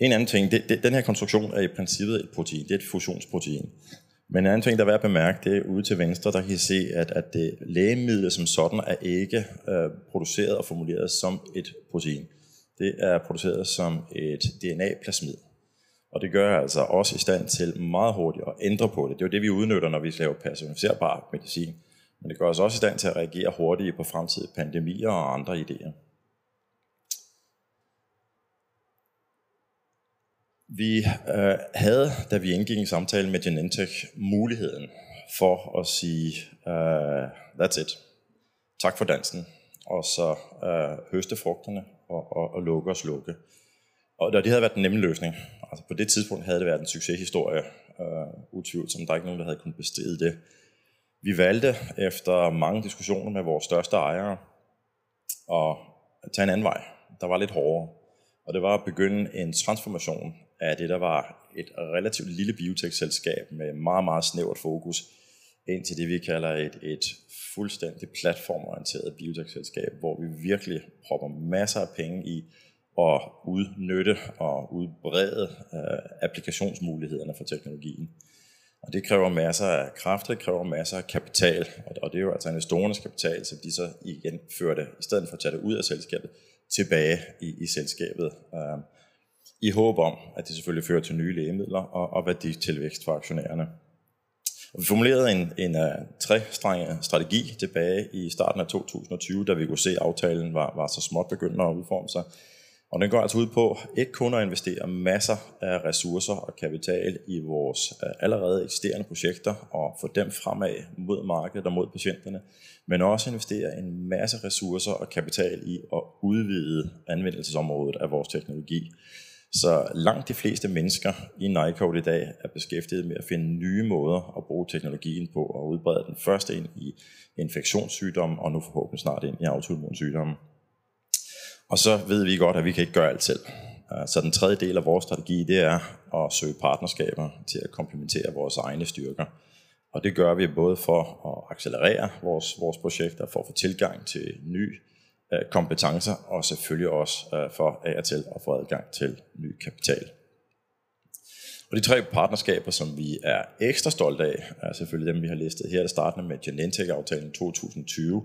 S4: En anden ting, det, det, den her konstruktion er i princippet et protein, det er et fusionsprotein. Men en anden ting, der er værd at bemærke, det er ude til venstre, der kan I se, at, at det lægemiddel som sådan er ikke øh, produceret og formuleret som et protein. Det er produceret som et DNA-plasmid. Og det gør altså også i stand til meget hurtigt at ændre på det. Det er jo det, vi udnytter, når vi laver personificerbar medicin. Men det gør os også i stand til at reagere hurtigt på fremtidige pandemier og andre idéer. Vi øh, havde, da vi indgik en samtale med Genentech, muligheden for at sige, øh, that's it. Tak for dansen. Og så øh, høste frugterne og, og, og lukke og slukke. Og det havde været den nemme løsning. Altså på det tidspunkt havde det været en succeshistorie, øh, utvivlsomt. Der er ikke nogen, der havde kunnet bestride det. Vi valgte efter mange diskussioner med vores største ejere at tage en anden vej, der var lidt hårdere. Og det var at begynde en transformation af det, der var et relativt lille biotech-selskab med meget, meget snævert fokus, ind til det, vi kalder et, et fuldstændig platformorienteret biotech-selskab, hvor vi virkelig propper masser af penge i at udnytte og udbrede øh, applikationsmulighederne for teknologien. Og det kræver masser af kræfter, det kræver masser af kapital, og det er jo altså investorernes kapital, som de så igen førte, i stedet for at tage det ud af selskabet, tilbage i, i selskabet. Øh, i håb om, at det selvfølgelig fører til nye lægemidler og, og værditilvækst for aktionærerne. Vi formulerede en, en uh, trestrenget strategi tilbage i starten af 2020, da vi kunne se, at aftalen var, var så småt begyndende at udforme sig. Og den går altså ud på ikke kun at investere masser af ressourcer og kapital i vores uh, allerede eksisterende projekter og få dem fremad mod markedet og mod patienterne, men også investere en masse ressourcer og kapital i at udvide anvendelsesområdet af vores teknologi. Så langt de fleste mennesker i Nycode i dag er beskæftiget med at finde nye måder at bruge teknologien på og udbrede den først ind i infektionssygdomme og nu forhåbentlig snart ind i autoimmunsygdomme. Og så ved vi godt, at vi kan ikke gøre alt selv. Så den tredje del af vores strategi, det er at søge partnerskaber til at komplementere vores egne styrker. Og det gør vi både for at accelerere vores, vores projekter, for at få tilgang til ny kompetencer, og selvfølgelig også øh, for af og til at få adgang til ny kapital. Og de tre partnerskaber, som vi er ekstra stolte af, er selvfølgelig dem, vi har listet her. Det startende med Genentech-aftalen 2020.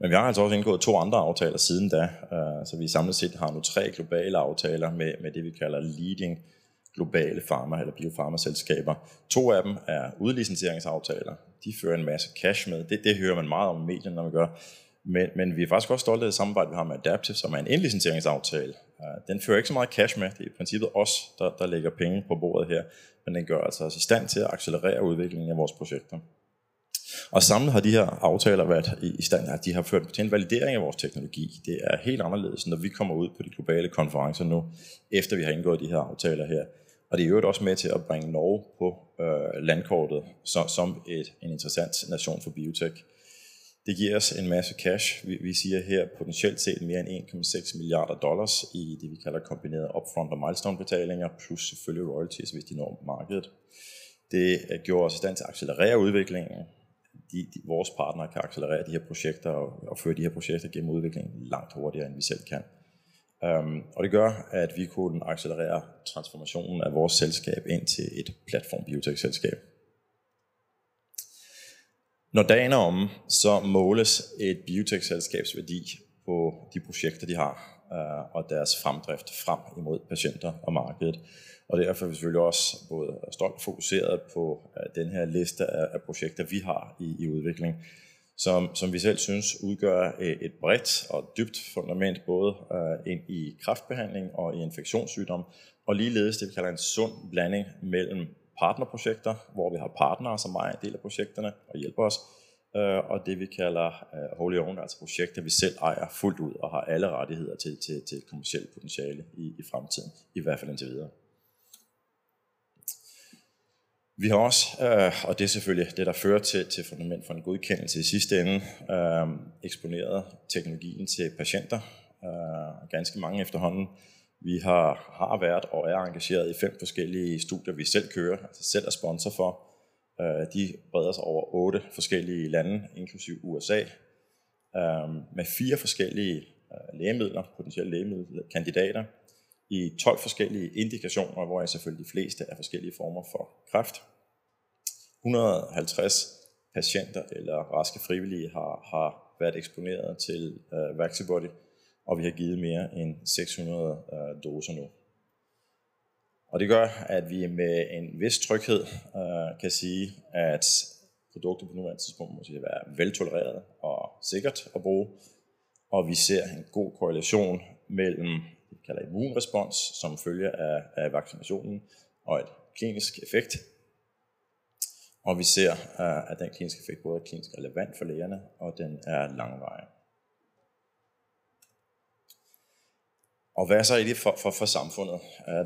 S4: Men vi har altså også indgået to andre aftaler siden da, øh, så vi samlet set har nu tre globale aftaler med, med det, vi kalder leading globale pharma- eller biofarmaselskaber. To af dem er udlicenseringsaftaler. De fører en masse cash med. Det, det hører man meget om i medierne, når man gør. Men, men vi er faktisk også stolte af det samarbejde, vi har med Adaptive, som er en indlicenseringsaftale. Den fører ikke så meget cash med. Det er i princippet os, der, der lægger penge på bordet her. Men den gør altså os i stand til at accelerere udviklingen af vores projekter. Og samlet har de her aftaler været i stand, at de har ført til en validering af vores teknologi. Det er helt anderledes, når vi kommer ud på de globale konferencer nu, efter vi har indgået de her aftaler her. Og det er jo også med til at bringe Norge på øh, landkortet som, som et, en interessant nation for biotech. Det giver os en masse cash. Vi, vi siger her potentielt set mere end 1,6 milliarder dollars i det, vi kalder kombineret upfront og milestone-betalinger, plus selvfølgelig royalties, hvis de når markedet. Det gjorde os i stand til at accelerere udviklingen, de, de, vores partnere kan accelerere de her projekter og, og føre de her projekter gennem udviklingen langt hurtigere, end vi selv kan. Um, og det gør, at vi kunne accelerere transformationen af vores selskab ind til et platform biotech-selskab. Når dagen er omme, så måles et biotech-selskabs på de projekter, de har, uh, og deres fremdrift frem imod patienter og markedet. Og derfor er vi selvfølgelig også både stolt fokuseret på denne den her liste af, projekter, vi har i, i udvikling, som, som vi selv synes udgør øh, et bredt og dybt fundament både ind i kraftbehandling og i infektionssygdom, og ligeledes det, vi kalder en sund blanding mellem partnerprojekter, hvor vi har partnere, som ejer en del av prosjektene og hjelper os, uh, og det vi kalder holy own, altså projekter, vi selv ejer fullt ut og har alle rettigheter til, til, til et kommersielt potentiale i, i fremtiden, i hvert fall inntil videre. Vi har også, øh, og det er selvfølgelig det, der fører til, til fundament for en godkendelse i sidste ende, øh, eksponeret teknologien til patienter, øh, ganske mange efterhånden. Vi har, har været og er engageret i fem forskellige studier, vi selv kører, altså selv er sponsor for. Øh, de breder sig over otte forskellige lande, inklusiv USA, øh, med fire forskellige øh, lægemidler, potentielle lægemiddelkandidater, i 12 forskellige indikationer, hvor jeg selvfølgelig de fleste er forskellige former for kræft. 150 patienter eller raske frivillige har, har været eksponeret til uh, Vaxibody, og vi har givet mere end 600 uh, øh, doser nu. Og det gør, at vi med en vis tryghed uh, kan sige, at produktet på nuværende tidspunkt må være veltolereret og sikkert at bruge, og vi ser en god korrelation kalder immunrespons, som følger af, af vaccinationen, og et klinisk effekt. Og vi ser, at den kliniske effekt både er klinisk relevant for lægerne, og den er langvarig. Og hvad så det for, for, for samfundet?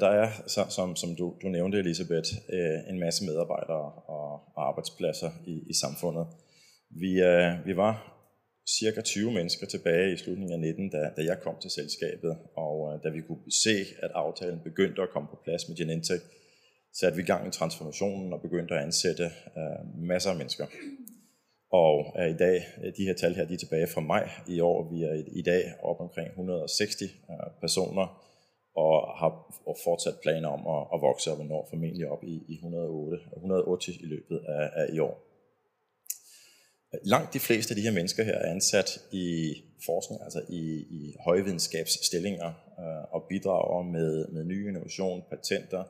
S4: Der er, som, som du, du nævnte, Elisabeth, øh, en masse medarbejdere og arbejdspladser i, i samfundet. Vi, øh, vi var cirka 20 mennesker tilbage i slutningen af 19, da, da jeg kom til selskabet, og da vi kunne se, at aftalen begyndte at komme på plads med Genentech, satte vi i gang i transformationen og begyndte at ansætte masser af mennesker. Og uh, i dag, de her tal her, de er tilbage fra maj i år. Vi er i, dag op omkring 160 uh, personer, og har fortsat planer om at, at vokse, og når formentlig op i, i 108, 180 i løbet af, af i år. Langt de fleste af de her mennesker her er ansat i forskning, altså i, i højvidenskabsstillinger øh, og bidrager med, med ny innovation, patenter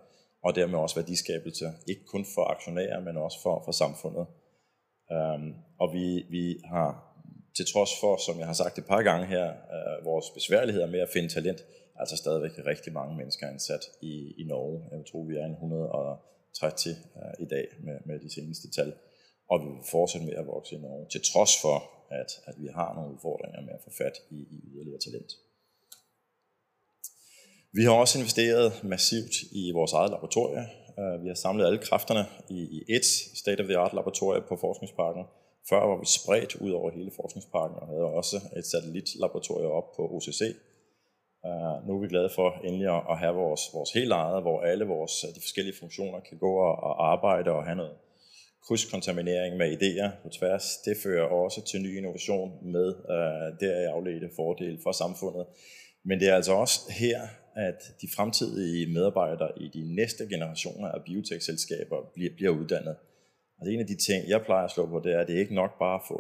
S4: og dermed også værdiskabelse, ikke kun for aktionærer, men også for, for samfundet. Um, og vi, vi har til trods for, som jeg har sagt et par gange her, uh, vores besværligheder med at finde talent, altså stadigvæk rigtig mange mennesker ansat i, i Norge. Jeg tror, vi er en 130 uh, i dag med, med de seneste tal og vi vil fortsætte med at vokse i Norge, til trods for, at, at vi har nogle udfordringer med at få fat i, i yderligere talent. Vi har også investeret massivt i vores eget laboratorie. Øh, vi har samlet alle kræfterne i, ett et state-of-the-art laboratorie på Forskningsparken. Før var vi spredt ud over hele Forskningsparken og havde også et satellitlaboratorie op på OCC. Nå nu er vi glade for endelig at have vores, vores helt eget, hvor alle vores de forskellige funktioner kan gå og, arbejde og have noget, krydskontaminering med idéer på tværs, det fører også til ny innovation med øh, deraf afledte fordele for samfundet. Men det er altså også her, at de fremtidige medarbejdere i de næste generationer af biotech-selskaber bliver, bliver uddannet. Er en af de ting, jeg plejer at slå på, det er, at det ikke nok bare at få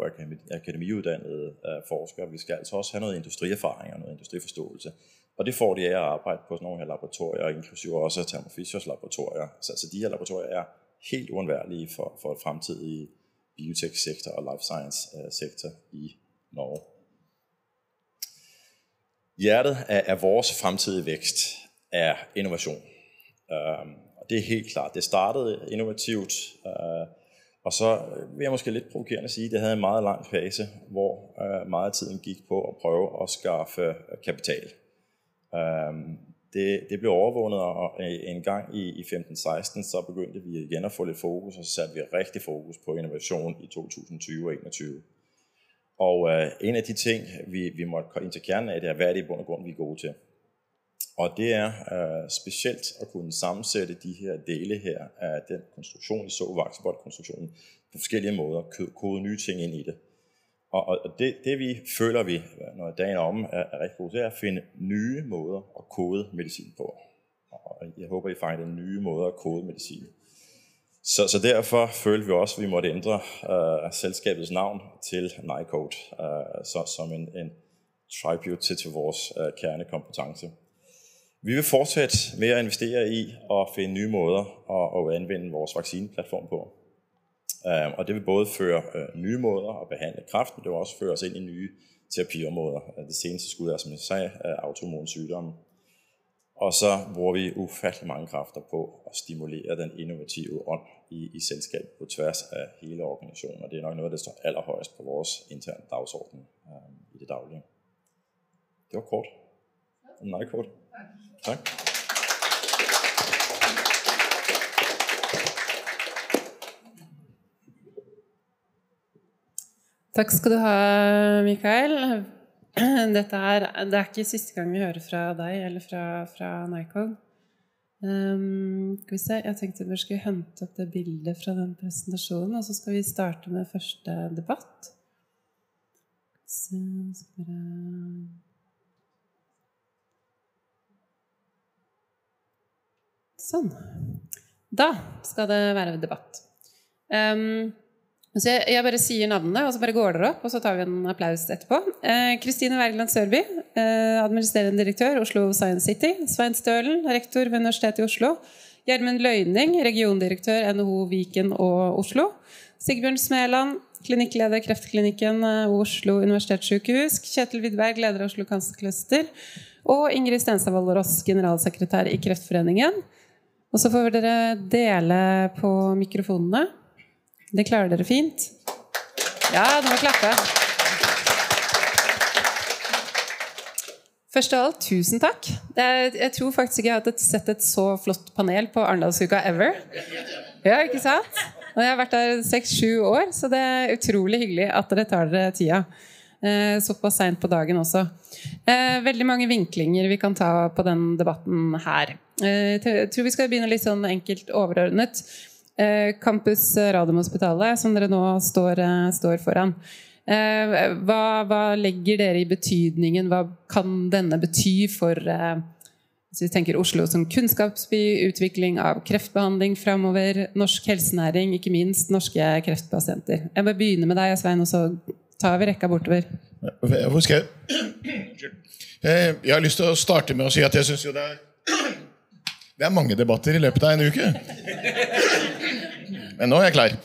S4: akademiuddannede øh, forskere. Vi skal altså også have noget industrierfaring og noget industriforståelse. Og det får de af at arbejde på sådan nogle her laboratorier, inklusive også Thermo Fishers laboratorier. Så altså, de her laboratorier er helt uundværlige for, for fremtidige biotech-sektor og life science-sektor i Norge. Hjertet af, af vores fremtidige vækst er innovation. Og det er helt klart. Det startede innovativt, uh, og så vil jeg måske lidt provokerende sige, at det havde en meget lang fase, hvor uh, meget af tiden gik på at prøve at skaffe kapital. Um, det, det blev overvundet, og en gang i, i 15-16, så begyndte vi igen at få lidt fokus, og så satte vi rigtig fokus på innovation i 2020 og 2021. Og øh, en af de ting, vi, vi måtte ind til kernen af, det er, hvad er det i bund og grund, vi er gode til. Og det er øh, specielt at kunne sammensette de her dele her av den konstruksjonen, så konstruktionen på forskjellige måter, kode nye ting inn i det. Og, og det, det, vi føler vi, når dagen er om, er, er rigtig god, det er å finne nye måter å kode medicin på. Og jeg håper, I finder nye måter å kode medisin. Så, så, derfor følte vi også, at vi måtte endre uh, selskabets navn til Nycode, uh, som en, en tribute til, vores uh, kernekompetence. Vi vil fortsette med å investere i å finne nye måter å, å anvende vores vaccineplattform på. Uh, og det vil både føre nye måter å behandle kreft, men det vil også føre oss inn i nye terapiområder. Det seneste skuddet er, som jeg sa, autoimmun sykdom. Og så bruker vi ufattelig mange krefter på å stimulere den innovative ånd i, i selskapet på tvers av hele organisasjonen. Og det er nok noe av det står aller høyest på vår interne dagsorden um, i det daglige. Det var kort. Meget kort. Takk.
S1: Takk skal du ha, Mikael. *clears throat* Dette er, det er ikke siste gang vi hører fra deg eller fra, fra Nycog. Um, skal vi se, Jeg tenkte vi skulle hente opp det bildet fra den presentasjonen, og så skal vi starte med første debatt. Så skal vi Sånn. Da skal det være debatt. Um, så jeg, jeg, bare sier navnene, og så bare går dere opp, og så tar vi en applaus etterpå. Kristine eh, Wergeland Sørby, eh, administrerende direktør Oslo Science City. Svein Stølen, rektor ved Universitetet i Oslo. Gjermund Løyning, regiondirektør NHO Viken og Oslo. Sigbjørn Smeland, klinikkleder Kreftklinikken eh, Oslo universitetssykehus. Kjetil Widberg, leder av Oslo Cancer Cluster. Og Ingrid Stenstad Ross, generalsekretær i Kreftforeningen. Og så får dere dele på mikrofonene. Det klarer dere fint. Ja, du må klappe. Først av alt, tusen takk. Jeg tror faktisk ikke jeg har sett et så flott panel på Arendalsuka ever. Ja, ikke sant? Og jeg har vært der seks-sju år, så det er utrolig hyggelig at dere tar dere tida. Eh, såpass seint på dagen også. Eh, veldig mange vinklinger vi kan ta på den debatten her. Eh, jeg tror vi skal begynne litt sånn enkelt overordnet. Eh, Campus Radiumhospitalet, som dere nå står, eh, står foran. Eh, hva, hva, legger dere i betydningen? Hva kan denne bety for hvis vi tenker Oslo som kunnskapsby, utvikling av kreftbehandling framover, norsk helsenæring, ikke minst norske kreftpasienter? Jeg vil begynne med deg, Svein, og så tar vi rekka bortover.
S5: Jeg Jeg har lyst til å starte med å si at jeg syns jo det er det er mange debatter i løpet av en uke. Men nå er jeg klar.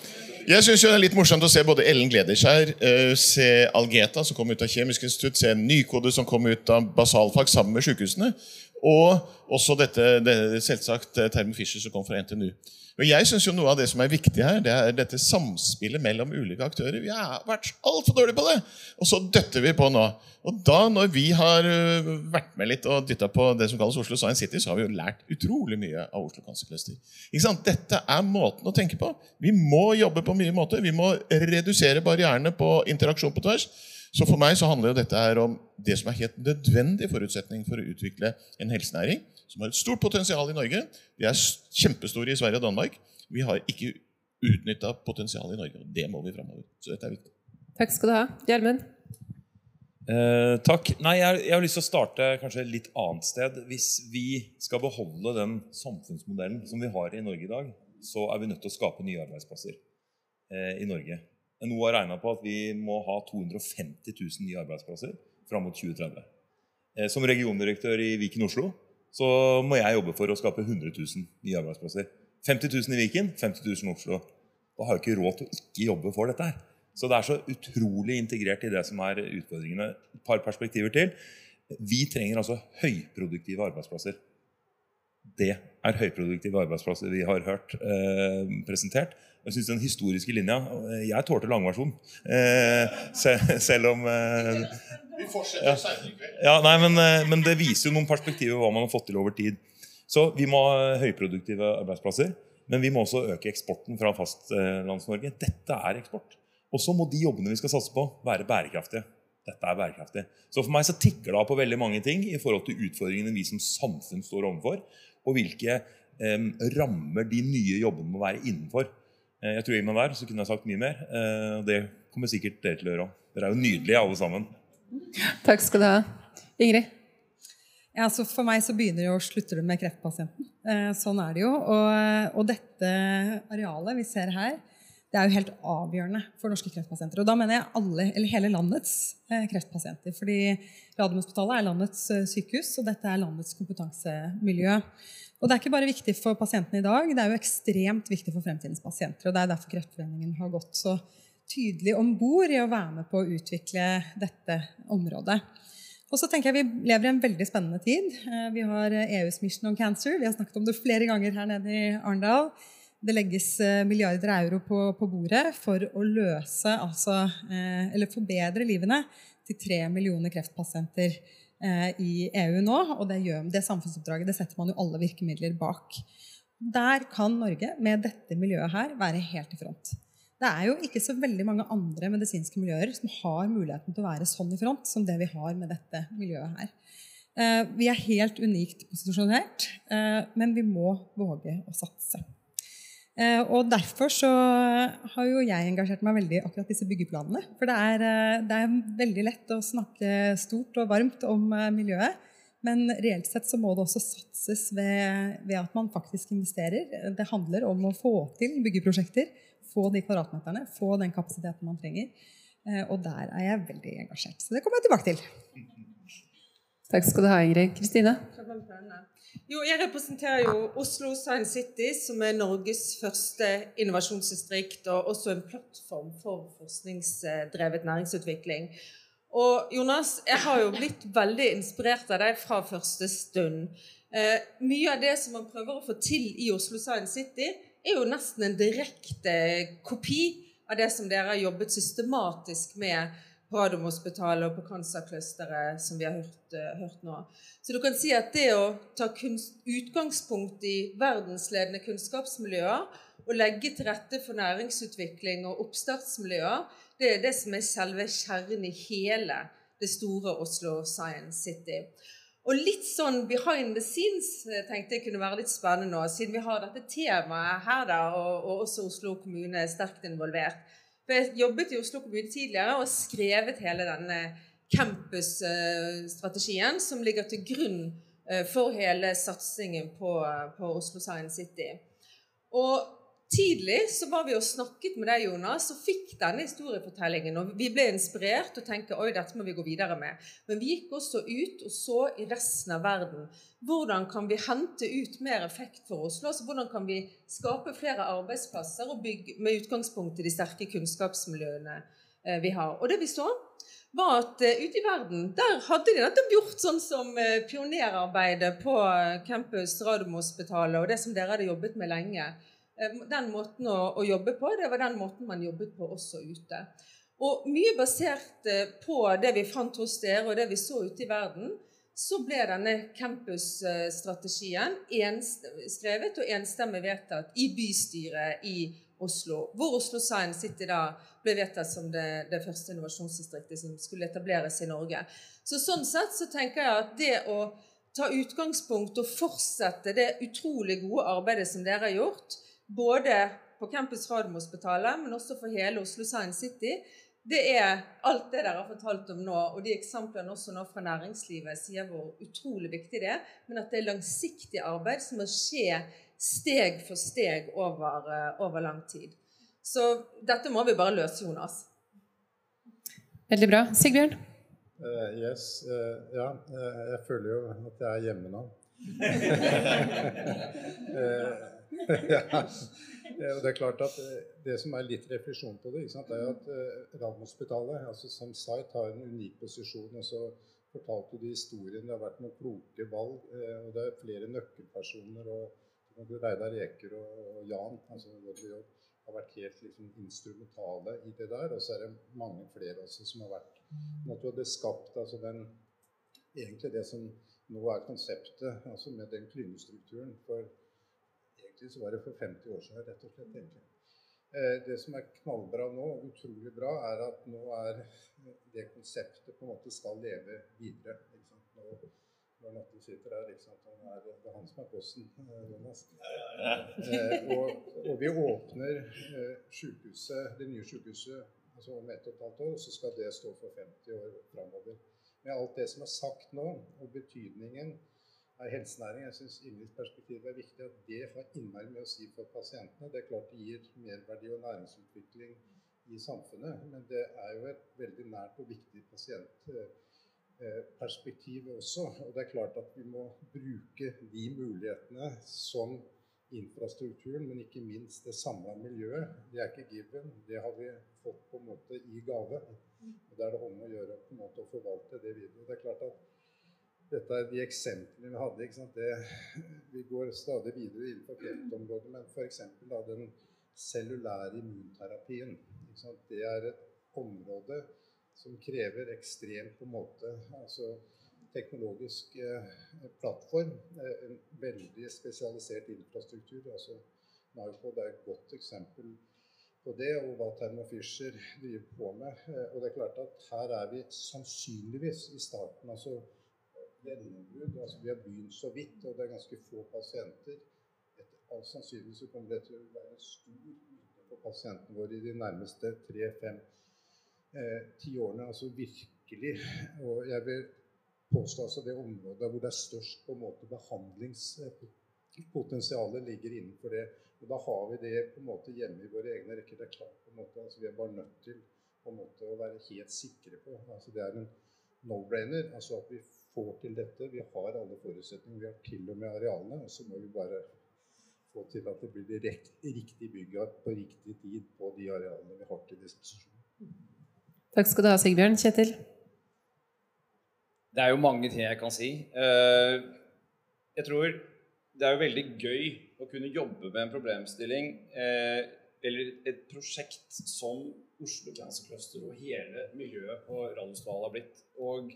S5: Jeg synes jo det er litt morsomt å se både Ellen Glederskjær, uh, se Algeta, som kom ut av Kjemisk institutt, se Nykode, som kom ut av basalfag sammen med sykehusene, og også dette, det, selvsagt eh, Fischer, som kom fra NTNU. Og jeg synes jo Noe av det som er viktig her, det er dette samspillet mellom ulike aktører. Vi har vært altfor dårlige på det! Og så døtter vi på nå. Og da, når vi har øh, vært med litt og dytta på det som kalles Oslo Science City, så har vi jo lært utrolig mye av Oslo Cancer Cluster. Dette er måten å tenke på. Vi må jobbe på mye måter. Vi må redusere barrierene på interaksjon på tvers. Så for meg så handler jo dette her om det som er helt nødvendig forutsetning for å utvikle en helsenæring som har et stort potensial i Norge. De er kjempestore i Sverige og Danmark. Vi har ikke utnytta potensialet i Norge. og Det må vi framover. Så dette er viktig.
S1: Takk skal du ha. Gjermund?
S6: Eh, takk. Nei, jeg, jeg, har lyst til å starte kanskje et litt annet sted. Hvis vi skal beholde den samfunnsmodellen som vi har i Norge i dag, så er vi nødt til å skape nye arbeidsplasser eh, i Norge. NHO har regna på at vi må ha 250 000 nye arbeidsplasser fram mot 2030. Eh, som regiondirektør i Viken Oslo så må jeg jobbe for å skape 100 000 nye arbeidsplasser. 50 000 i Viken, 50 000 i Oslo. Da har jeg ikke råd til å ikke jobbe for dette her. Så det er så utrolig integrert i det som er utfordringene. Et par perspektiver til. Vi trenger altså høyproduktive arbeidsplasser. Det er høyproduktive arbeidsplasser vi har hørt eh, presentert. Jeg synes den historiske linja Jeg tålte langversjon. Eh, selv om eh,
S5: vi fortsetter ja. senere i kveld.
S6: Ja, nei, men, eh, men, det viser jo noen perspektiver hva man har fått til over tid. Så vi må ha høyproduktive arbeidsplasser. Men vi må også øke eksporten fra Fastlands-Norge. Dette er eksport. Og så må de jobbene vi skal satse på, være bærekraftige. dette er bærekraftig. Så for meg så tikker det av på veldig mange ting i forhold til utfordringene vi som samfunn står overfor, og hvilke eh, rammer de nye jobbene må være innenfor. Eh, jeg tror Iman der, så kunne jeg sagt mye mer. Eh, det kommer sikkert dere til å gjøre òg. Dere er jo nydelige alle sammen.
S1: Takk skal du ha. Ingrid?
S7: Ja, så For meg så begynner det og slutter det med kreftpasienten. Eh, sånn er det jo. Og, og, dette arealet vi ser her, det er jo helt avgjørende for norske kreftpasienter. Og da mener jeg alle, eller hele landets eh, kreftpasienter. Fordi Radiumhospitalet er landets eh, sykehus, og dette er landets kompetansemiljø. Og det er ikke bare viktig for pasientene i dag, det er jo ekstremt viktig for fremtidens pasienter. og Det er derfor Kreftforeningen har gått så tydelig om bord i å være med på å utvikle dette området. Og så tenker jeg Vi lever i en veldig spennende tid. Eh, vi har EUs Mission on Cancer. Vi har snakket om det flere ganger her nede i Arendal. Det legges milliarder milliarder euro på, på bordet for å løse, altså, eh, eller forbedre livene til tre millioner kreftpasienter i EU nå. Og det, gjør, det samfunnsoppdraget det setter man jo alle virkemidler bak. Der kan Norge med dette miljøet her være helt i front. Det er jo ikke så veldig mange andre medisinske miljøer som har muligheten til å være sånn i front som det vi har med dette miljøet her. Eh, vi er helt unikt posisjonert, eh, men vi må våge å satse. Eh, og Derfor så har jo jeg engasjert meg veldig i akkurat disse byggeplanene. For det er, det er veldig lett å snakke stort og varmt om miljøet. Men reelt sett så må det også satses ved, ved at man faktisk investerer. Det handler om å få til byggeprosjekter få de kvadratmeterne, få den kapasiteten man trenger. Eh, og der er jeg veldig engasjert. Så det kommer jeg tilbake til.
S1: Takk skal du ha, Ingrid. Kristine?
S8: Jo, jeg representerer jo Oslo Science City, som er Norges første innovasjonsdistrikt, og også en plattform for forskningsdrevet næringsutvikling. Og Jonas, jeg har jo blitt veldig inspirert av deg fra første stund. Eh, mye av det som man prøver å få til i Oslo Science City, er jo nesten en direkte kopi av det som dere har jobbet systematisk med på Radiumhospitalet og på Cancerclusteret, som vi har hørt, uh, hørt, nå. Så du kan si at det å ta kunst, utgangspunkt i verdensledende kunnskapsmiljøer og legge til rette for næringsutvikling og oppstartsmiljøer, det er det som er selve kjernen i hele det store Oslo Science City. Og litt sånn behind the scenes eh, tenkte jeg kunne være litt spennende nå, siden vi har dette temaet her, da, og, og også Oslo kommune er sterkt involvert. For Jeg jobbet i Oslo kommune tidligere og skrevet hele denne campus-strategien som ligger til grunn eh, for hele satsingen på, på Oslo Science City. Og Tidlig så var vi og snakket med deg, Jonas, og fikk denne historiefortellingen. og Vi ble inspirert og tenkte oi, dette må vi gå videre med. Men vi gikk også ut og så i resten av verden. Hvordan kan vi hente ut mer effekt for Oslo? altså Hvordan kan vi skape flere arbeidsplasser og bygge med utgangspunkt i de sterke kunnskapsmiljøene eh, vi har? Og det vi så, var at uh, ute i verden der hadde de nettopp gjort sånn som uh, pionerarbeidet på campus Radiumhospitalet og det som dere hadde jobbet med lenge. Eh, den måten å, å, jobbe på, det var den måten man jobbet på også ute. Og mye basert eh, på det vi fant hos dere, og det vi så ute i verden, så ble denne campusstrategien skrevet og enstemmig vedtatt i bystyret i Oslo, hvor Oslo Science City da ble vedtatt som det, det, første innovasjonsdistriktet som skulle etableres i Norge. Så Sånn sett så tenker jeg at det å ta utgangspunkt og fortsette det utrolig gode arbeidet som dere har gjort, både på Campus Radiumhospitalet, men også for hele Oslo Science City, det er alt det dere har fortalt om nå, og de eksemplene også nå fra næringslivet sier hvor utrolig viktig det er, men at det er langsiktig arbeid som må skje steg for steg over, eh, over lang tid. Så dette må vi bare løse, Jonas.
S1: Veldig bra. Sigbjørn?
S9: Uh, yes. Uh, ja, uh, jeg føler jo at jeg er hjemme nå. *laughs* *laughs* ja. Det er klart at eh, det som er litt refleksjon på det, er at uh, Radiumhospitalet altså som site har en unik posisjon. og så fortalte de historien. Det har vært noen kloke valg. Uh, og Det er flere nøkkelpersoner. og Reidar Eker og, Jan altså har vært helt liksom, instrumentale i det der. Og så er det mange flere også som har vært du hadde skapt altså den, egentlig det som nå er konseptet, altså med den klyngestrukturen. For egentlig så var det for 50 år siden, rett og slett. egentlig. Eh, Det som er knallbra nå, utrolig bra, er at nå er det konseptet på en måte skal leve videre. Ikke sant? Nå, når Natten sitter her, ikke sant? Han er, det er han som er bossen, eh, Jonas. Eh, og, og vi åpner eh, sykehuset, det nye sykehuset altså om ett og et halvt år, og så skal det stå for 50 år framover. Med alt det som er sagt nå, og betydningen av helsenæring, jeg syns Ingrids perspektiv er viktig, at det har innmari mye å si for pasientene. Det er klart det gir merverdi og næringsutvikling i samfunnet, men det er jo et veldig nært og viktig pasientperspektiv også. Og det er klart at vi må bruke de mulighetene som infrastrukturen, men ikke minst det samla miljøet. Det er ikke given, det har vi fått på en måte i gave. Og Det er det om å gjøre på en måte å forvalte det videre. Det er klart at dette er de eksemplene vi hadde. ikke sant? Det, vi går stadig videre innenfor kreftområdet, men f.eks. den cellulære immunterapien. Ikke sant? Det er et område som krever ekstremt på en måte altså teknologisk eh, plattform. Eh, en veldig spesialisert infrastruktur. altså Narcod er et godt eksempel på det, og hva Thermo Fisher driver på med. Eh, og det er klart at her er vi sannsynligvis i starten. altså gjennombrudd. Altså, vi har begynt så vidt, og det er ganske få pasienter. Etter all sannsynlighet kommer det til å være stor nytte for pasientene våre i de nærmeste tre-fem eh, ti årene. Altså virkelig. Og jeg vil påstå altså det området hvor det er størst på en måte behandlingspotensialet ligger innenfor det. Og da har vi det på en måte hjemme i våre egne rekker. Det er klart på en måte, altså Vi er bare nødt til på en måte å være helt sikre på. altså Det er en no-brainer. altså at vi får til dette. Vi har alle forutsetninger. Vi har til og med arealene. Og så må vi bare få til at det blir det riktig bygget på riktig tid på de arealene vi har til disposisjon.
S1: Takk skal du ha, Sigbjørn. Kjetil?
S10: Det er jo mange ting jeg kan si. Eh, Jeg tror det er jo veldig gøy å kunne jobbe med en problemstilling eh, eller et prosjekt som Oslo Cancer Cluster og hele miljøet på Radiosdal har blitt, og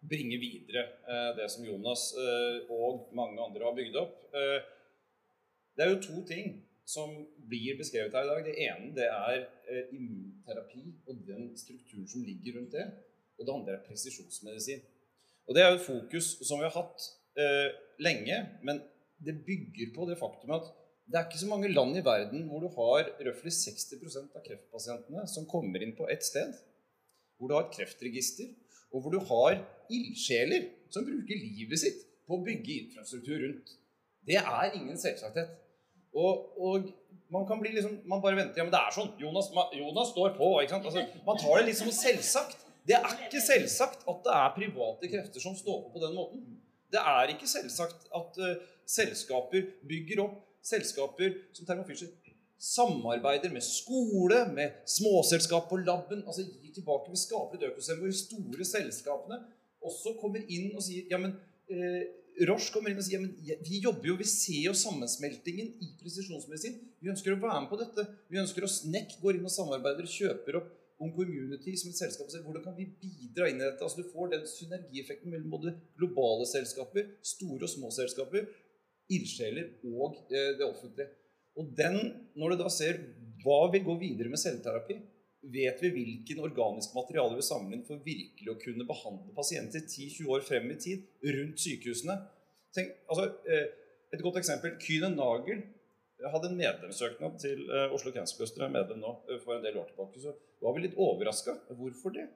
S10: bringe videre eh, det som Jonas eh, og mange andre har bygd opp. Eh, Det er jo to ting som blir beskrevet her i dag. Det ene det er immunterapi og den strukturen som ligger rundt det. Og det andre er presisjonsmedisin. Og Det er jo et fokus som vi har hatt lenge, men det bygger på det faktum at det er ikke så mange land i verden hvor du har røftlig 60% av kreftpasientene som kommer inn på ett sted. Hvor du har et kreftregister, og hvor du har ildsjeler som bruker livet sitt på å bygge infrastruktur rundt. Det er ingen selvsagthet. Og, og man kan bli liksom, man bare venter, ja, men det er sånn. Jonas, man, Jonas står på. ikke sant? Altså, man tar det litt som selvsagt. Det er ikke selvsagt at det er private krefter som står på på den måten. Det er ikke selvsagt at uh, selskaper bygger opp selskaper som Thermo samarbeider med skole, med småselskap på laben, altså gir tilbake. Vi skaper et økosystem hvor de store selskapene også kommer inn og sier ja, men eh, Roche kommer inn og sier ja, men vi jobber jo, vi ser jo sammensmeltingen i presisjonsmedisin. Vi ønsker å være med på dette. Vi ønsker å Snekk går inn og samarbeider og kjøper opp om Community som et selskap. Hvordan kan vi bidra inn i dette? Altså Du får den synergieffekten mellom både globale selskaper, store og små selskaper, ildsjeler og eh, det offentlige. Og den, når du da ser hva vil gå videre med celleterapi, vet vi hvilken organisk materiale vi samler inn for virkelig å kunne behandle pasienter 10-20 år frem i tid rundt sykehusene. Tenk, altså, eh, et godt eksempel. Kyne Nagel hadde en medlemssøknad til eh, Oslo Cancer Cluster, er medlem nå, eh, for en del år tilbake. Så var vi litt overraska. Hvorfor det?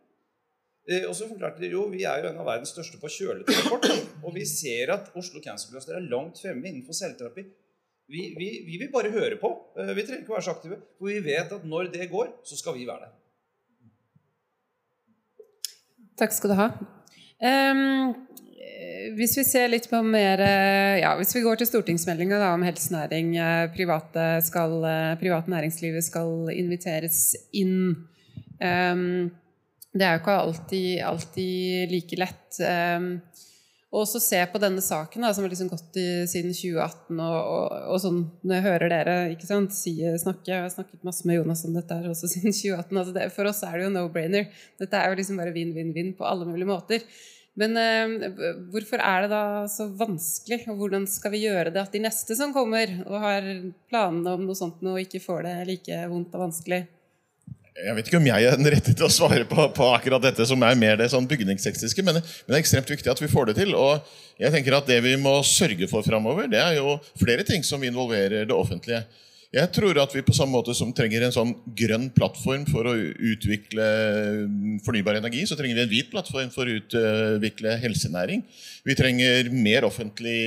S10: Og så forklarte de jo vi er jo en av verdens største på kjøletransport. Og vi ser at Oslo Cancer er langt fremme innenfor celleterapi. Vi, vi, vi vil bare høre på. Eh, Vi trenger ikke være så aktive. For vi vet at når det går, så skal vi være der.
S1: Takk skal du ha. Eh, hvis vi ser litt på mer eh, ja, Hvis vi går til stortingsmeldinga om helsenæring, private skal, privat næringslivet skal inviteres inn. Um, det er jo ikke alltid, alltid like lett. Um, og så se på denne saken da, som har liksom gått i, siden 2018. Og, og, og sånn, når jeg hører dere ikke sant, si, snakke Jeg har snakket masse med Jonas om dette her også *laughs* siden 2018. Altså det, for oss er det jo no-brainer. Dette er jo liksom bare vinn-vinn-vinn på alle mulige måter. Men eh, hvorfor er det da så vanskelig, og hvordan skal vi gjøre det at de neste som kommer og har planene om noe sånt nå, ikke får det like vondt og vanskelig?
S5: Jeg vet ikke om jeg er den rette til å svare på, på akkurat dette, som er mer det sånn bygningstekniske, men, men, det er ekstremt viktig at vi får det til. Og jeg tenker at det vi må sørge for framover, det er jo flere ting som involverer det offentlige. Jeg tror at vi på samme måte som trenger en sånn grønn plattform for å utvikle fornybar energi, så trenger vi en hvit plattform for å utvikle helsenæring. Vi trenger mer offentlig,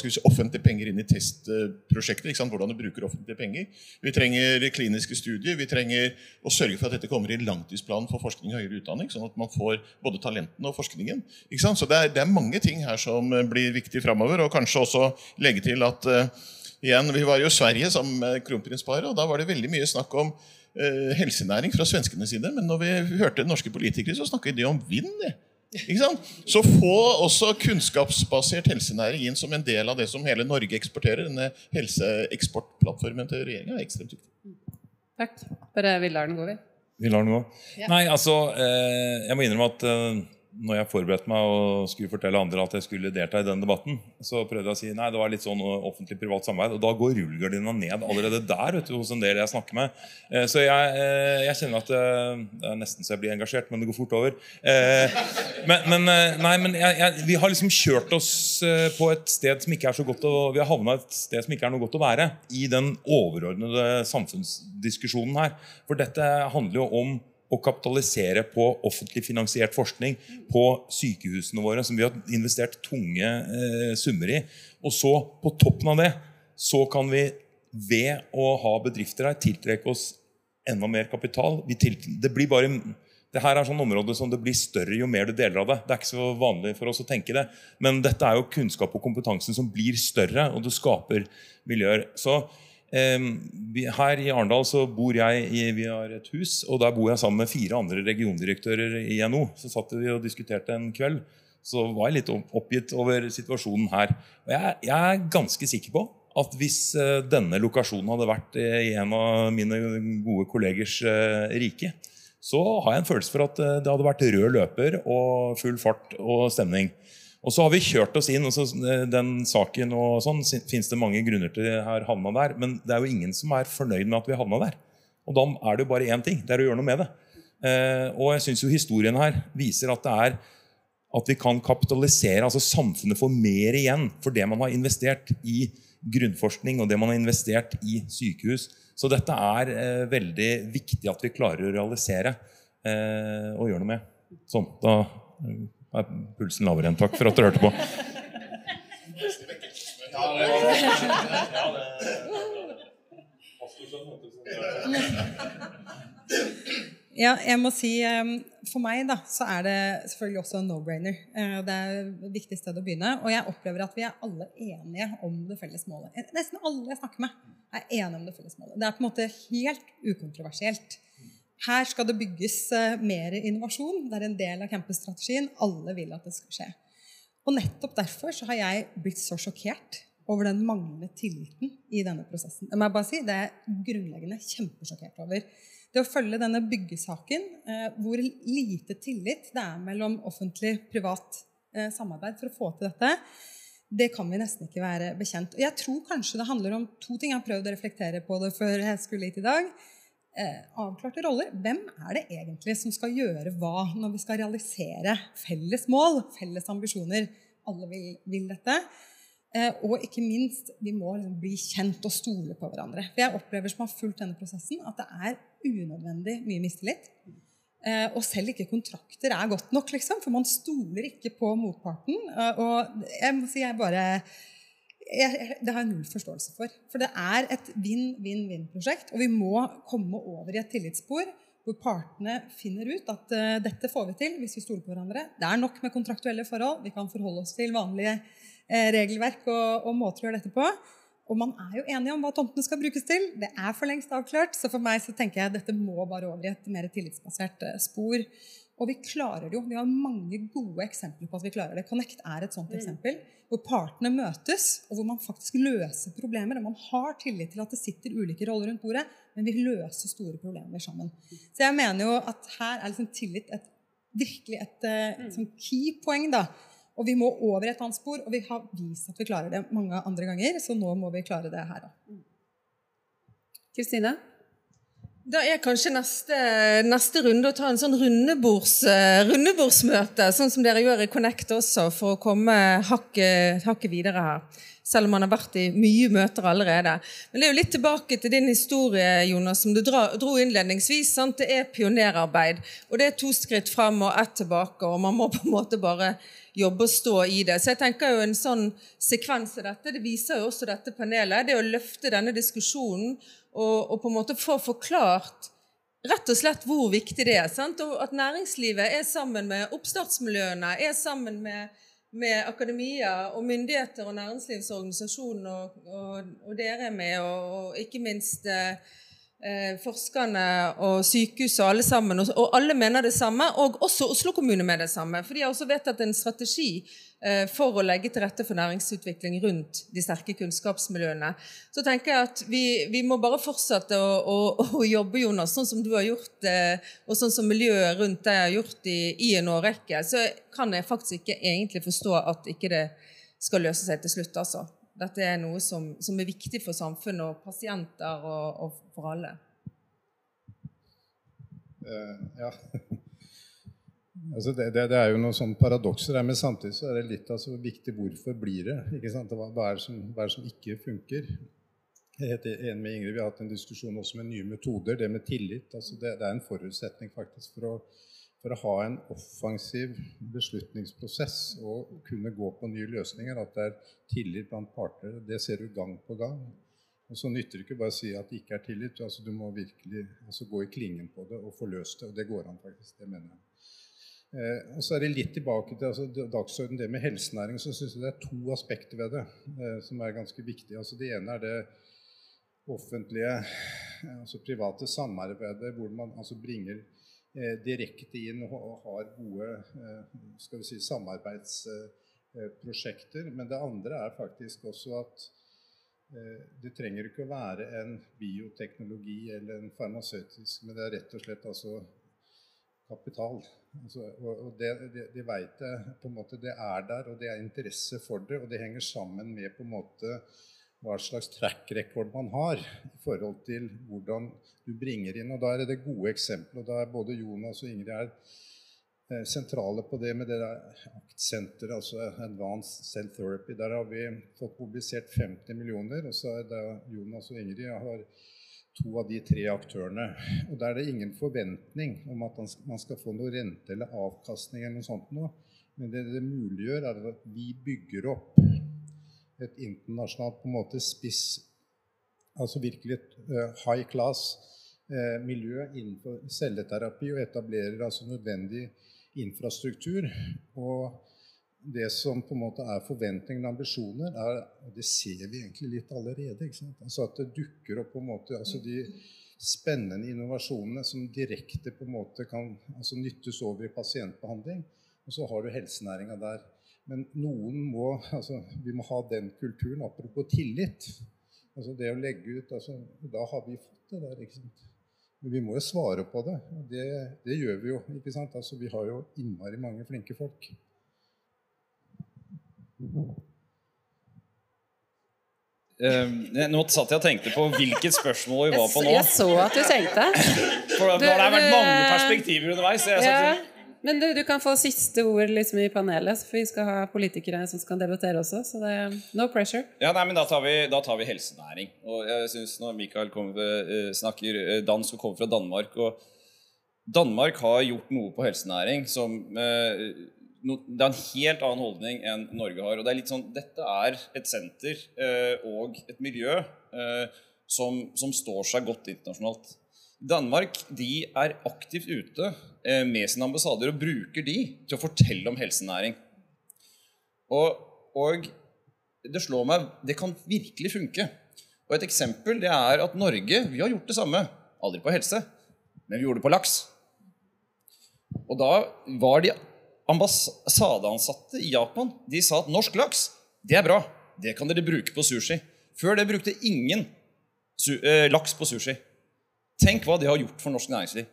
S5: si, offentlige penger inn i testprosjekter. Hvordan du bruker offentlige penger. Vi trenger kliniske studier. Vi trenger å sørge for at dette kommer i langtidsplanen for forskning og høyere utdanning, sånn at man får både talentene og forskningen. Så det er, det er, mange ting her som blir viktig framover, og kanskje også legge til at igjen, Vi var jo i Sverige sammen med kronprinsparet, og da var det veldig mye snakk om eh, helsenæring fra svenskenes side. Men når vi hørte norske politikere, så snakket de om vind. Ikke sant? Så få også kunnskapsbasert helsenæring inn som en del av det som hele Norge eksporterer. Denne helseeksportplattformen til regjeringa er ekstremt viktig.
S1: Takk. Bare vi lar den gå, vi.
S6: Vi lar den gå. Ja. Nei, altså, eh, jeg må innrømme at eh, når jeg forberedte meg og skulle fortelle andre at jeg skulle delta i den debatten, så prøvde jeg å si nei, det var litt sånn offentlig-privat samarbeid. Og da går rullegardina ned allerede der vet du, hos en del jeg snakker med. Eh, så jeg, eh, jeg, kjenner at eh, det er nesten så jeg blir engasjert, men det går fort over. Men, men, nei, men jeg, jeg, vi har liksom kjørt oss på et sted som ikke er så godt å, Vi har havna et sted som ikke er noe godt å være i den overordnede samfunnsdiskusjonen her. For dette handler jo om å kapitalisere på offentlig finansiert forskning på sykehusene våre, som vi har investert tunge eh, summer i. Og så, på toppen av det, så kan vi ved å ha bedrifter her tiltrekke oss enda mer kapital. det blir bare det her er sånn område som det blir større jo mer du deler av det. Det er ikke så vanlig for oss å tenke det. Men dette er jo kunnskap og kompetanse som blir større, og det skaper miljøer. Så her i Arendal så bor jeg i, vi har et hus, og der bor jeg sammen med fire andre regiondirektører i NO. Så satt vi og diskuterte en kveld. Så var jeg litt oppgitt over situasjonen her. Og jeg, jeg er ganske sikker på at hvis eh, denne lokasjonen hadde vært i en av mine gode kollegers eh, rike, så har jeg en følelse for at eh, det hadde vært rød løper og full fart og stemning. Og så har vi kjørt oss inn. og så eh, Den saken og sånn fins det mange grunner til har havna der. Men det er jo ingen som er fornøyd med at vi havna der. Og da er det jo bare én ting. Det er å gjøre noe med det. Eh, og jeg syns historien her viser at det er at vi kan kapitalisere. altså Samfunnet får mer igjen for det man har investert i grunnforskning og det man har investert i sykehus. Så dette er eh, veldig viktig at vi klarer å realisere eh, og gjøre noe med. Sånn, da er pulsen lavere igjen. Takk for at dere hørte på.
S7: Ja, jeg må si ehm, For meg da, så er det selvfølgelig også en no-brainer. Eh, det er et viktig sted å begynne. Og jeg opplever at vi er alle enige om det felles målet. Nesten alle jeg snakker med, er enige om det felles målet. Det er på en måte helt ukontroversielt. Her skal det bygges eh, mer innovasjon. Det er en del av campusstrategien. Alle vil at det skal skje. Og nettopp derfor så har jeg blitt så sjokkert over den manglende tilliten i denne prosessen. Det må jeg bare si, det er grunnleggende kjempesjokkert over. Det å følge denne byggesaken, eh, hvor lite tillit det er mellom offentlig-privat eh, samarbeid for å få til dette, det kan vi nesten ikke være bekjent. Og jeg tror kanskje det handler om to ting. Jeg har prøvd å reflektere på det før jeg skulle hit i dag eh, avklarte roller. Hvem er det egentlig som skal gjøre hva når vi skal realisere felles mål, felles ambisjoner? Alle vil, vil dette. Eh, og ikke minst, vi må liksom bli kjent og stole på hverandre. For jeg opplever som har fulgt denne prosessen, at det er unødvendig mye mistillit. Eh, og selv ikke kontrakter er godt nok, liksom, for man stoler ikke på motparten. Eh, og jeg må si jeg bare jeg, det har jeg null forståelse for. For det er et vinn-vinn-vinn-prosjekt. Og vi må komme over i et tillitsspor hvor partene finner ut at uh, dette får vi til hvis vi stoler på hverandre. Det er nok med kontraktuelle forhold. Vi kan forholde oss til vanlige uh, regelverk og, og, måter å gjøre dette på. Og man er jo enige om hva tomtene skal brukes til. Det er for lengst avklart. Så for meg så tenker jeg at dette må bare over i et mer tillitsbasert uh, spor. Og vi klarer det jo. Vi har mange gode eksempler på at vi klarer det. Connect er et sånt mm. eksempel. Hvor partene møtes, og hvor man faktisk løser problemer. Og man har tillit til at det sitter ulike roller rundt bordet, men vi løser store problemer sammen. Så jeg mener jo at her er liksom tillit et virkelig et et sånn key poeng. da. Og vi må over et annet spor, og vi har vist at vi klarer det mange andre ganger. Så nå må vi klare det her òg.
S1: Kristine?
S8: Da er kanskje neste, neste runde å ta en sånn rundebords, eh, rundebordsmøte, sånn som dere gjør i Connect også, for å komme hakket, hakket videre her. Selv om man har vært i mye møter allerede. Men det er jo litt tilbake til din historie, Jonas, som du dro innledningsvis. Sant? Det er pionerarbeid. Og det er to skritt frem og ett tilbake, og man må på en måte bare jobbe og stå i det. Så jeg tenker jo en sånn sekvens av dette, det viser jo også dette panelet, det å løfte denne diskusjonen og, på en måte få forklart rett og slett hvor viktig det er. Sant? Og at næringslivet er sammen med oppstartsmiljøene, er sammen med, med akademia og myndigheter og næringslivsorganisasjoner, og, og, og dere er med, og, ikke minst eh, forskerne og sykehuset og alle sammen, og alle mener det samme, og også Oslo kommune med det samme. For de har også vedtatt en strategi eh, for å legge til rette for næringsutvikling rundt de sterke kunnskapsmiljøene. Så tenker jeg at vi, vi må bare fortsette å, å, å, jobbe, Jonas, sånn som du har gjort, eh, og sånn som miljøet rundt deg har gjort i, i en årrekke. Så kan jeg faktisk ikke egentlig forstå at ikke det skal løse seg til slutt, altså. Dette er noe som, som er viktig for samfunnet og pasienter og, og for alle.
S9: Uh, ja. *laughs* altså det, det, det, er jo noen sånne paradokser her, men samtidig så er det litt altså, viktig hvorfor blir det. ikke sant? Hva, hva, er det som, hva er det som ikke funker? Jeg er helt enig med Ingrid. Vi har hatt en diskusjon også med nye metoder. Det med tillit. altså det, det er en forutsetning faktisk for å for å ha en offensiv beslutningsprosess og kunne gå på nye løsninger, at det er tillit blant parter, det ser du gang på gang. Og Så nytter det ikke bare å si at det ikke er tillit. altså Du må virkelig altså, gå i klingen på det og få løst det. Og det går an, faktisk. Det mener jeg. Eh, og så er det litt tilbake til altså, dagsorden, det med helsenæring. Så syns jeg det er to aspekter ved det eh, som er ganske viktige. Altså, det ene er det offentlige, altså private samarbeidet, hvor man altså bringer direkte inn og har gode eh, si, samarbeidsprosjekter. Men det andre er faktisk også at eh, det trenger ikke å være en bioteknologi eller en farmasøytisk, men det er rett og slett altså kapital. Altså, og det, det, de vet jeg på en måte, det er der, og det er interesse for det. Og det henger sammen med på en måte hva slags track record man har i forhold til hvordan du bringer inn. Og Da er det gode eksempelet. og Da er både Jonas og Ingrid er eh, sentrale på det med det aktsenteret, altså Advanced Cell Therapy. Der har vi fått mobilisert 50 millioner, og så er det Jonas og Ingrid har to av de tre aktørene. Og Der er det ingen forventning om at man skal få noe rente eller avkastning eller noe sånt noe. Men det det muliggjør, er at vi bygger opp et internasjonalt på en måte spiss Altså virkelig et uh, high class uh, miljø innenfor celleterapi og etablerer altså nødvendig infrastruktur. Og det som på en måte er forventningene og ambisjoner, er, og det ser vi egentlig litt allerede altså At det dukker opp på en måte altså de spennende innovasjonene som direkte på en måte kan altså nyttes over i pasientbehandling. Og så har du helsenæringa der. Men noen må altså, vi må ha den kulturen. Apropos tillit. Altså det å legge ut altså, Da har vi fått det der. ikke sant? Men vi må jo svare på det. Det, det gjør vi jo. ikke sant? Altså, vi har jo innmari mange flinke folk.
S10: Uh, nå satt jeg og tenkte på hvilket spørsmål vi var på nå.
S1: Jeg så at du tenkte.
S10: For det har vært mange perspektiver underveis. Jeg
S1: ja. Men du, du, kan få siste ord liksom i panelet, for vi skal ha politikere som skal debattere også. Så det er no pressure.
S10: Ja, nei, men Da tar vi, da tar vi helsenæring. Og jeg synes Når Mikael kommer, eh, snakker eh, dansk og kommer fra Danmark og Danmark har gjort noe på helsenæring som eh, Det er en helt annen holdning enn Norge har. og det er litt sånn, Dette er et senter og et miljø som, som står seg godt internasjonalt. Danmark de er aktivt ute eh, med sine ambassader og bruker de til å fortelle om helsenæring. Og, og, det slår meg det kan virkelig funke. Og Et eksempel det er at Norge vi har gjort det samme. Aldri på helse, men vi gjorde det på laks. Og da var de ambassadeansatte i Japan de sa at norsk laks det er bra. Det kan dere bruke på sushi. Før det brukte ingen eh, laks på sushi. Tenk hva det har gjort for norsk næringsliv.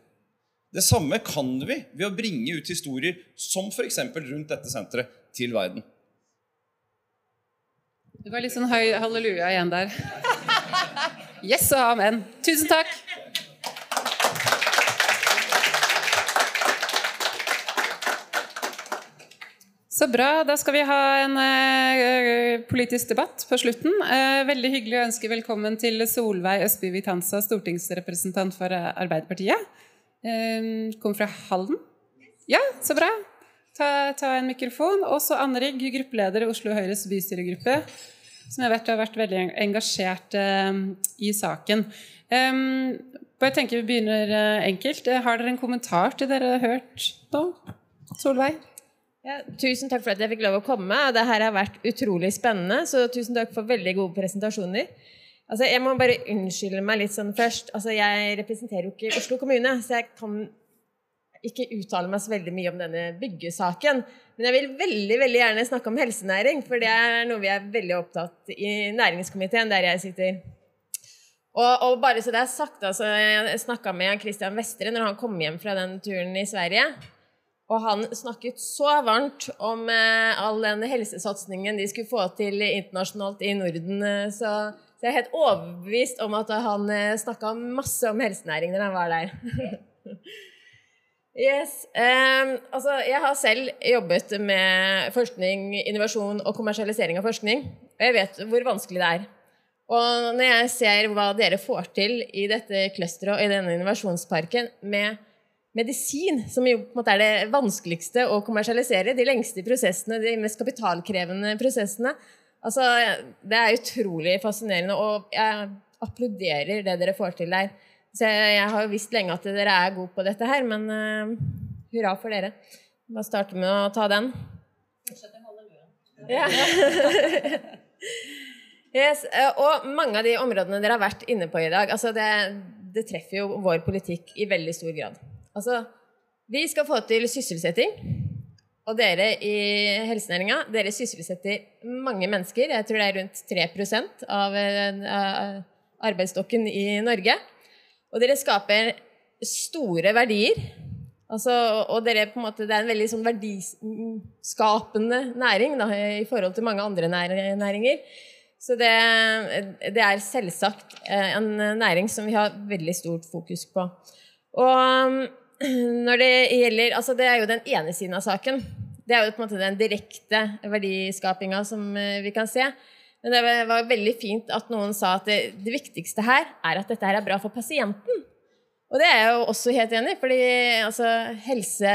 S10: Det samme kan vi ved å bringe ut historier som f.eks. rundt dette senteret til verden.
S1: Det var litt sånn høy halleluja igjen der. *laughs* Yes og amen. Tusen takk. Så bra. Da skal vi ha en eh, politisk debatt på slutten. Eh, veldig hyggelig å ønske velkommen til Solveig Østby Vitanza, stortingsrepresentant for eh, Arbeiderpartiet. Kom fra Halden. Ja, så bra. Ta, ta en mikrofon. Også Anne Rigg, gruppeleder i Oslo Høyres bystyregruppe, som jeg vet har vært veldig engasjert i saken. Jeg tenker vi begynner enkelt. Har dere en kommentar til dere har hørt nå? Solveig?
S11: Ja, tusen takk for at jeg fikk lov å komme. Det her har vært utrolig spennende, så tusen takk for veldig gode presentasjoner. Altså, jeg må bare unnskylde meg litt sånn først. Altså, jeg representerer jo ikke Oslo kommune, så jeg kan ikke uttale meg så veldig mye om denne byggesaken. Men jeg vil veldig veldig gjerne snakke om helsenæring, for det er noe vi er veldig opptatt i næringskomiteen, der jeg sitter. Og, og bare så det er sagt, altså, jeg snakka med Christian Vestre når han kom hjem fra den turen i Sverige. Og han snakket så varmt om eh, all den helsesatsingen de skulle få til internasjonalt i Norden. eh, Så, så jeg er helt overbevist om at han eh, snakka masse om helsenæring når han var der. *laughs* yes. Um, altså, jeg har selv jobbet med forskning, innovasjon og kommersialisering av forskning. Og jeg vet hvor vanskelig det er. Og når jeg ser hva dere får til i dette clusteret og i denne innovasjonsparken med medisin, som jo på en måte er det vanskeligste å kommersialisere, de lengste prosessene, de mest kapitalkrevende prosessene. Altså, det er utrolig fascinerende, og jeg applauderer det dere får til der. Så jeg, jeg har jo visst lenge at dere er gode på dette her, men uh, hurra for dere. Bare starte med å ta den. Ja. *laughs* yes, og mange av de områdene dere har vært inne på i dag, altså det, det treffer jo vår politikk i veldig stor grad. Altså, vi skal få til sysselsetting. Og dere i helsenæringa, dere sysselsetter mange mennesker. Jeg tror det er rundt 3 av uh, arbeidsstokken i Norge. Og dere skaper store verdier. Altså, og dere på en måte, det er en veldig sånn verdiskapende næring da, i forhold til mange andre næringer. Så det, det er selvsagt en næring som vi har veldig stort fokus på. Og *clears throat* når det gjelder Altså, det er jo den ene siden av saken. Det er jo på en måte den direkte verdiskapinga som vi kan se. Men det var veldig fint at noen sa at det, det, viktigste her er at dette her er bra for pasienten. Og det er jeg jo også helt enig i, fordi altså, helse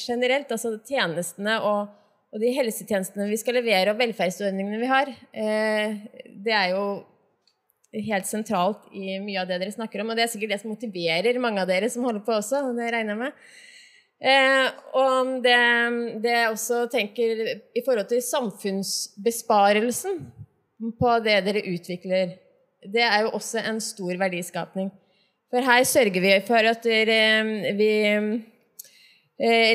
S11: generelt, altså tjenestene og, og, de helsetjenestene vi skal levere, og velferdsordningene vi har, eh, det er jo helt sentralt i mye av det dere snakker om. Og det er sikkert det som motiverer mange av dere som holder på også. det regner jeg med. Eh, og det, det jeg også tenker i forhold til samfunnsbesparelsen på det dere utvikler, det er jo også en stor verdiskapning. For her sørger vi for at vi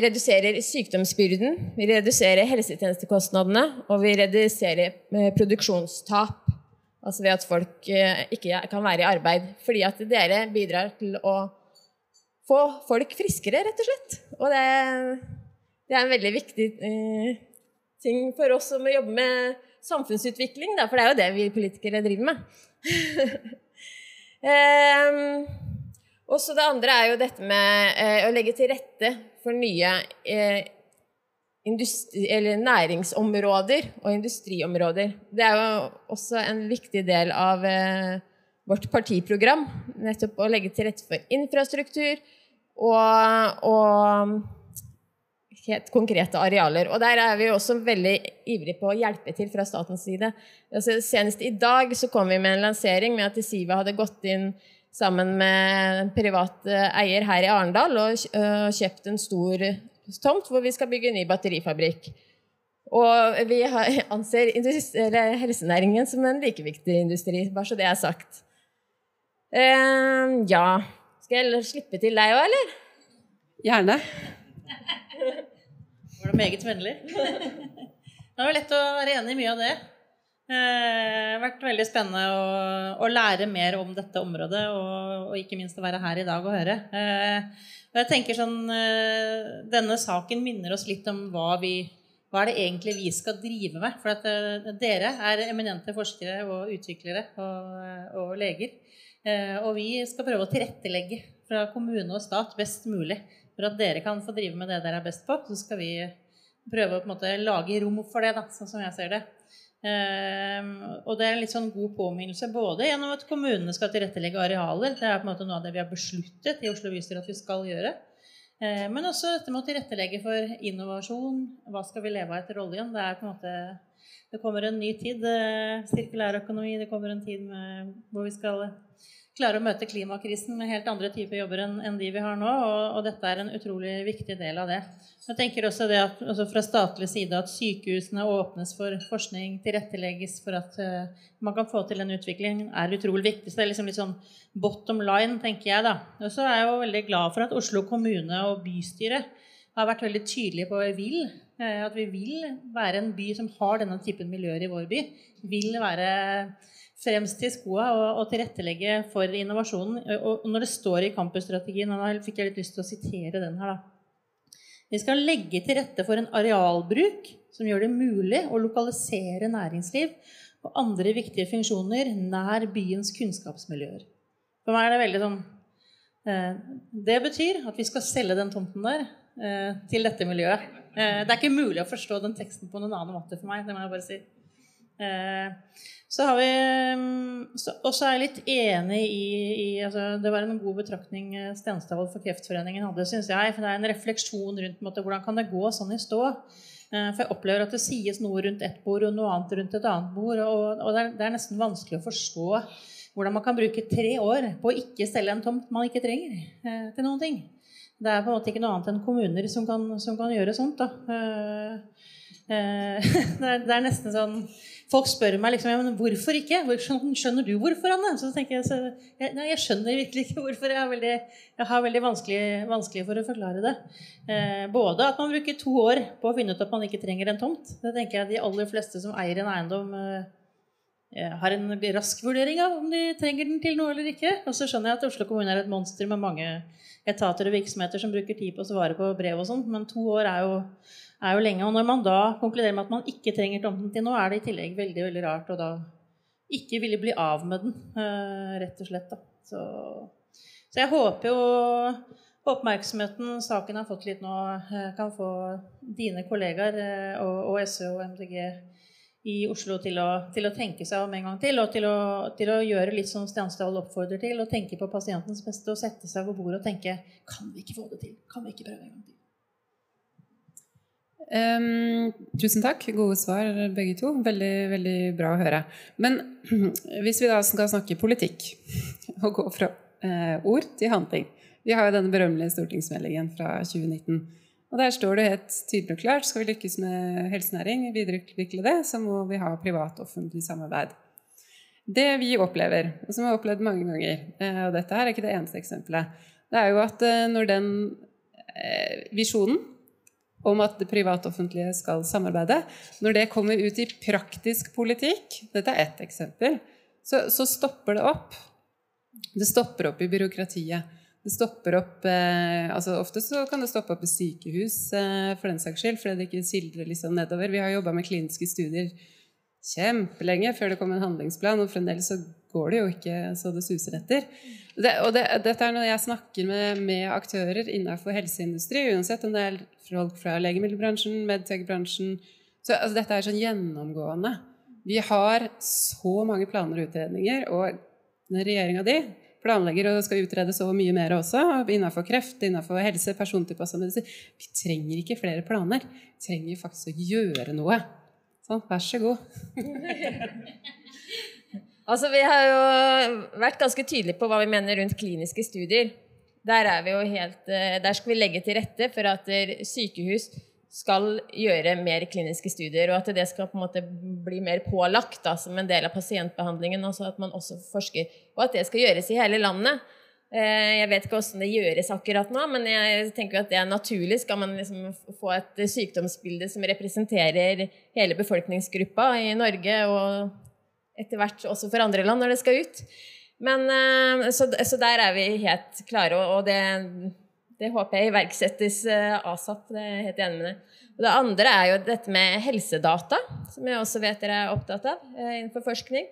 S11: reduserer sykdomsbyrden, vi reduserer helsetjenestekostnadene, og vi reduserer produksjonstap. Altså ved at folk ikke kan være i arbeid. Fordi at dere bidrar til å få folk friskere, rett og slett. Og det, det er en veldig viktig ting for oss som jobber med samfunnsutvikling, da, for det er jo det vi politikere driver med. *laughs* eh, og så det andre er jo dette med eh, å legge til rette for nye eh, næringsområder og industriområder. Det er jo også en viktig del av eh, vårt partiprogram. Nettopp å legge til rette for infrastruktur og, og helt konkrete arealer. Og der er vi også veldig ivrige på å hjelpe til fra statens side. Altså, senest i dag så kom vi med en lansering med at Siva hadde gått inn sammen med en privat eier her i Arendal og kjøpt en stor tomt hvor vi skal bygge en ny batterifabrikk. Og vi *laughs* anser helsenæringen som en like viktig industri, bare så det er sagt. Uh, ja Skal jeg slippe til deg òg, eller?
S1: Gjerne. *laughs*
S12: Var det meget vennlig? *laughs* Det var lett å være enig i mye av det. Det Eh, vært veldig spennende å, å, lære mer om dette området, og, og, ikke minst å være her i dag og høre. Eh, og jeg tenker sånn, eh, Denne saken minner oss litt om hva, vi, hva er det egentlig vi skal drive med. For at eh, dere er eminente forskere og utviklere og, og leger. Eh, og vi skal prøve å tilrettelegge fra kommune og stat best mulig for at dere kan få drive med det dere er best på. Så skal vi prøve å på en måte lage rom for det, da, sånn som jeg ser det. Um, og det er en litt sånn god påminnelse både gjennom at kommunene skal tilrettelegge arealer. Det er på en måte noe av det vi har besluttet i Oslo bystyre at vi skal gjøre. Uh, men også dette med å tilrettelegge for innovasjon. Hva skal vi leve av etter oljen? Det er på en måte det kommer en ny tid. Uh, Sirkulærøkonomi. Det kommer en tid med, hvor vi skal klare å møte klimakrisen med helt andre typer jobber enn, de vi har nå. Og, og, dette er en utrolig viktig del av det. Jeg tenker også det at også fra statlig side at sykehusene åpnes for forskning, tilrettelegges for at uh, man kan få til en utvikling, er utrolig viktig. Så det er liksom litt sånn bottom line, tenker jeg. da. Og så er jeg jo veldig glad for at Oslo kommune og bystyret har vært veldig tydelige på hva vi vil. Uh, at vi vil være en by som har denne typen miljøer i vår by. Vil være fremst i skoa og, og, tilrettelegge for innovasjonen. Og, når det står i campusstrategien, og da fikk jeg litt lyst til å sitere den her, da. Vi skal legge til rette for en arealbruk som gjør det mulig å lokalisere næringsliv og andre viktige funksjoner nær byens kunnskapsmiljøer. For meg er det veldig sånn eh, Det betyr at vi skal selge den tomten der eh, til dette miljøet. Eh, det er ikke mulig å forstå den teksten på noen annen måte for meg. det må jeg bare si. Så har vi mm, Og så er jeg litt enig i, i altså, Det var en god betraktning Stenstadvold Stensdal for Kreftforeningen hadde, syns jeg. For det er en refleksjon rundt måte, hvordan kan det gå sånn i stå. Eh, for jeg opplever at det sies noe rundt ett bord og noe annet rundt et annet bord. Og, og det, er, det, er, nesten vanskelig å forstå hvordan man kan bruke tre år på å ikke selge en tomt man ikke trenger eh, til noen ting. Det er på en måte ikke noe annet enn kommuner som kan, som kan gjøre sånt. da. Eh, eh, *laughs* det er nesten sånn Folk spør meg liksom, ja, men hvorfor ikke. Skjønner du hvorfor, Anne? Så tenker jeg, så, jeg, jeg skjønner virkelig ikke hvorfor. Jeg har veldig, jeg har veldig vanskelig, vanskelig, for å forklare det. Eh, både at man bruker to år på å finne ut at man ikke trenger en tomt. Det tenker jeg de aller fleste som eier en eiendom, eh, har en rask vurdering av om de trenger den til noe eller ikke. Og så skjønner jeg at Oslo kommune er et monster med mange etater og virksomheter som bruker tid på å svare på brev og sånn, men to år er jo er jo lenge. Og når man da konkluderer med at man ikke trenger tomten til nå, er det i tillegg veldig veldig rart å da ikke ville bli av med den, eh, rett og slett. Så, så, jeg håper jo oppmerksomheten saken har fått litt nå, eh, kan få dine kollegaer eh, og, og SV og MDG i Oslo til å, til å, tenke seg om en gang til, og til å, til å gjøre litt som Stensdal oppfordrer til, å tenke på pasientens beste og sette seg ved bordet og tenke Kan vi ikke få det til? Kan vi ikke prøve en gang til?
S1: Um, tusen takk. Gode svar, begge to. Veldig, veldig bra å høre. Men *clears throat* hvis vi da skal snakke politikk, *laughs* og gå fra uh, ord til handling Vi har jo denne berømmelige stortingsmeldingen fra 2019. Og der står det helt tydelig og klart skal vi lykkes med helsenæring, videreutvikle det, så må vi ha privat-offentlig samarbeid. Det vi opplever, og som vi har opplevd mange ganger, uh, og dette her er ikke det eneste eksempelet, det er jo at uh, når den visjonen om at det privat-offentlige skal samarbeide. Når det kommer ut i praktisk politikk, dette er ett eksempel, så, så, stopper det opp. Det stopper opp i byråkratiet. Det stopper opp eh, altså Ofte så kan det stoppe opp i sykehus eh, for den saks skyld, fordi det ikke sildrer liksom nedover. Vi har jobba med kliniske studier kjempelenge før det kom en handlingsplan, og fremdeles så går det jo ikke så det suser etter. Det, og det, dette er når jeg snakker med, med, aktører innenfor helseindustri, uansett om det er folk fra legemiddelbransjen, medtech-bransjen så altså, Dette er sånn gjennomgående. Vi har så mange planer og utredninger, og regjeringa di planlegger og skal utrede så mye mer også, innenfor kreft, innenfor helse, persontilpassa medisin. Vi trenger ikke flere planer. Vi trenger faktisk å gjøre noe. Sånn, vær så god. *laughs*
S11: Altså, Vi har jo vært ganske tydelige på hva vi mener rundt kliniske studier. Der, helt, eh, der skal vi legge til rette for at sykehus skal gjøre mer kliniske studier, og at det skal på en måte bli mer pålagt da, som en del av pasientbehandlingen. Altså at man også forsker, Og at det skal gjøres i hele landet. Eh, jeg vet ikke hvordan det gjøres akkurat nå, men jeg tenker at det er naturlig. Skal man liksom få et sykdomsbilde som representerer hele befolkningsgruppa i Norge, og etter hvert også for andre land når det skal ut. Men, eh, så, så der er vi helt klare, og det, det håper jeg iverksettes eh, asap. Det er helt enig med det. Og det andre er jo dette med helsedata, som jeg også vet dere er opptatt av eh, innenfor forskning.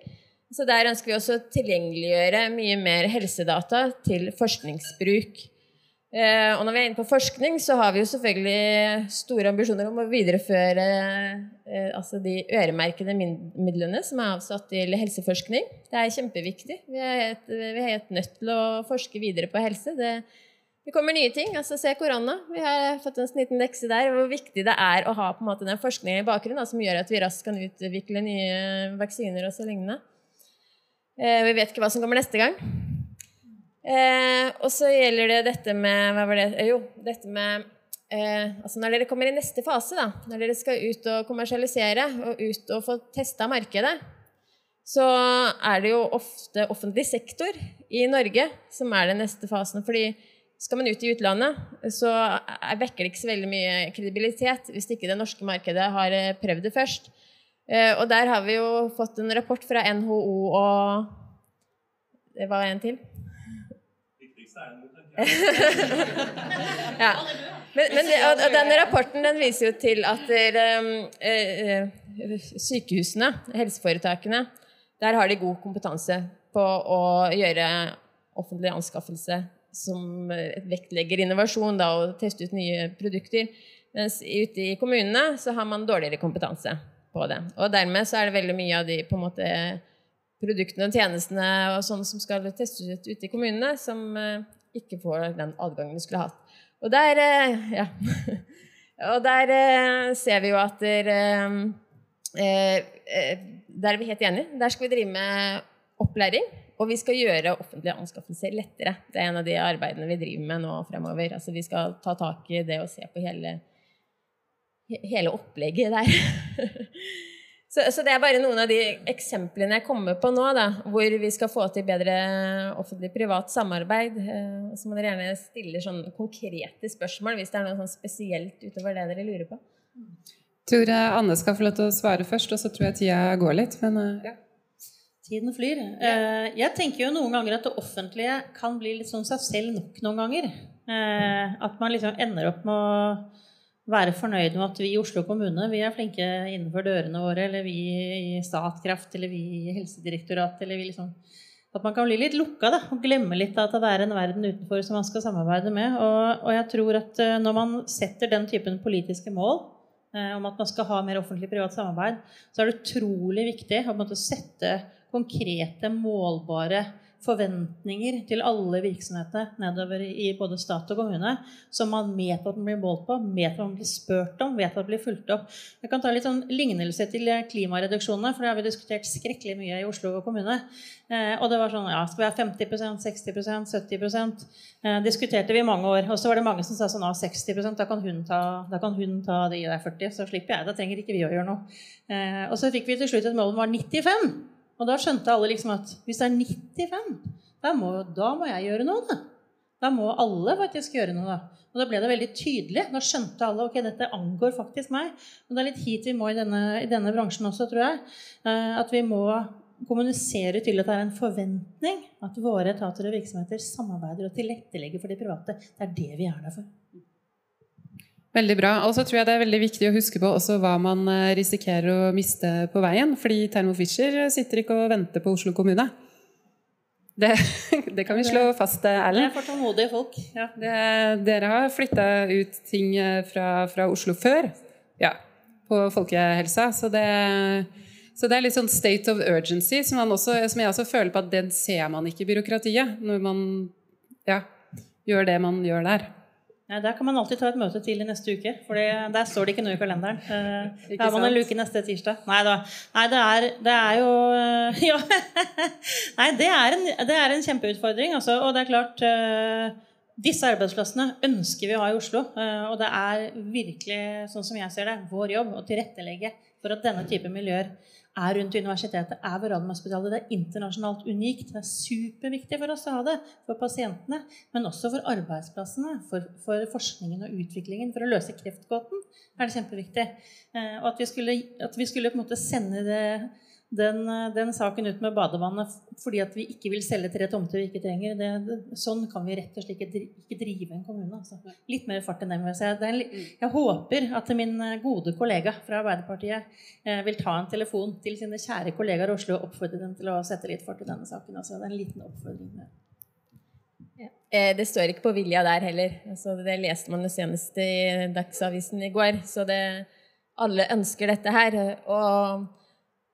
S11: Så der ønsker vi også å tilgjengeliggjøre mye mer helsedata til forskningsbruk. Eh, og når vi er inne på forskning, så har vi jo selvfølgelig store ambisjoner om å videreføre altså de øremerkede midlene som er avsatt til helseforskning. Det er kjempeviktig. Vi er helt, vi er helt nødt til å forske videre på helse. Det, det kommer nye ting. altså Se korona. Vi har fått en liten lekse der. Hvor viktig det er å ha på en måte den forskningen i bakgrunnen som gjør at vi raskt kan utvikle nye vaksiner og så lignende. Eh, vi vet ikke hva som kommer neste gang. Eh, og så gjelder det dette med Hva var det? Eh, jo, dette med eh, altså Når dere kommer i neste fase, da, når dere skal ut og kommersialisere og ut og få testa markedet, så er det jo ofte offentlig sektor i Norge som er den neste fasen. fordi skal man ut i utlandet, så vekker det ikke så veldig mye kredibilitet hvis ikke det norske markedet har eh, prøvd det først. Og der har vi jo fått en rapport fra NHO og Det var en til *laughs* ja. Men, men det, og, og denne rapporten den viser jo til at der, eh, sykehusene, helseforetakene, der har de god kompetanse på å gjøre offentlig anskaffelse som vektlegger innovasjon da, og teste ut nye produkter. Mens ute i kommunene så har man dårligere kompetanse på det. Og dermed så er det veldig mye av de på en måte, produktene og tjenestene og sånn som skal testes ut ute i kommunene, som eh, ikke får den adgangen de skulle hatt. Og der, eh, ja. *laughs* og der eh, ser vi jo at der, eh, der er vi helt enige. Der skal vi drive med opplæring. Og vi skal gjøre offentlige anskaffelser lettere. Det er en av de arbeidene vi driver med nå fremover. Altså vi skal ta tak i det og se på hele, hele opplegget der. *laughs* Så, så, det er bare noen av de eksemplene jeg kommer på nå, da, hvor vi skal få til bedre offentlig-privat samarbeid. Eh, så må dere gjerne stille sånne konkrete spørsmål hvis det er noe sånn spesielt utover det dere lurer på.
S1: Jeg tror Anne skal få lov til å svare først, og så tror jeg tida går litt. Men uh, ja.
S12: Tiden flyr. Uh, jeg tenker jo noen ganger at det offentlige kan bli litt sånn seg selv nok noen ganger. Uh, at man liksom ender opp med å være fornøyd med at vi i Oslo kommune vi er flinke innenfor dørene våre, eller vi i Statkraft, eller vi i Helsedirektoratet, eller vi liksom At man kan bli litt lukka da, og glemme litt at det er en verden utenfor som man skal samarbeide med. Og, og jeg tror at eh, når man setter den typen politiske mål eh, om at man skal ha mer offentlig-privat samarbeid, så er det utrolig viktig å sette konkrete, målbare forventninger til alle virksomheter nedover i både stat og kommune som man vet at man blir målt på, vet at man blir spurt om, vet at man blir fulgt opp. Jeg kan ta litt sånn lignelse til klimareduksjonene, for det har vi diskutert skrekkelig mye i Oslo og kommune. Eh, og det var sånn ja, Skal vi ha 50% 60% 70 eh, Diskuterte vi i mange år. Og så var det mange som sa sånn ja, 60% da kan hun ta, da kan hun ta de der 40, så slipper jeg. Da trenger ikke vi å gjøre noe. Eh, og så fikk vi til slutt et mål om var 95. Og da skjønte alle liksom at hvis det er 95, da må, da må jeg gjøre noe. Da. da må alle faktisk gjøre noe. Da. Og da ble det veldig tydelig. Da skjønte alle ok, dette angår faktisk meg. Og det er litt hit vi må i denne, i denne bransjen også, tror jeg. Eh, at vi må kommunisere til at det er en forventning at våre etater og virksomheter samarbeider og tilrettelegger for de private. Det er det vi er der for.
S1: Veldig bra. Og så tror jeg det er veldig viktig å huske på også hva man eh, risikerer å miste på veien. Fordi Thermo Fisher sitter ikke og venter på Oslo kommune. Det, *laughs* det kan vi slå fast, eh, Erlend.
S12: Det er for tålmodige folk. Ja.
S1: Det, dere har flytta ut ting eh, fra, fra, Oslo før ja, på folkehelsa. Så det, så det, er litt sånn state of urgency, som, også, som, jeg også føler på at den ser man ikke i byråkratiet. Når man ja, gjør det man gjør der.
S12: Ja, der kan man alltid ta et møte til i neste uke, for der står det ikke noe i kalenderen. Eh, da har man en luke neste tirsdag. Nei da. Nei, det er, det er jo eh, *laughs* Ja. Nei, det er en, det er en kjempeutfordring, altså. Og det er klart eh, Disse arbeidsplassene ønsker vi å ha i Oslo. Og det er virkelig, sånn som jeg ser det, vår jobb å tilrettelegge for at denne type miljøer er rundt universitetet, er ved Radiumhospitalet. Det er internasjonalt unikt. Det er superviktig for oss å ha det. For pasientene, men også for arbeidsplassene, for, for forskningen og utviklingen. For å løse kreftgåten er det kjempeviktig. Eh, og at vi skulle, at vi skulle sende det den, eh, den saken ut med badevannet fordi at vi ikke vil selge tre tomter vi ikke trenger, det, det, sånn kan vi rett og slett ikke, ikke drive en kommune. Altså. Litt mer fart enn det. jeg en Jeg håper at min eh, gode kollega fra Arbeiderpartiet eh, vil ta en telefon til sine kjære kollegaer i Oslo og oppfordre dem til å sette litt fart i denne saken. Altså, det er en liten oppfordring. Ja.
S11: Eh, Det står ikke på vilja der heller. Altså, det leste man jo senest i Dagsavisen i går. Så det, alle ønsker dette her. Og,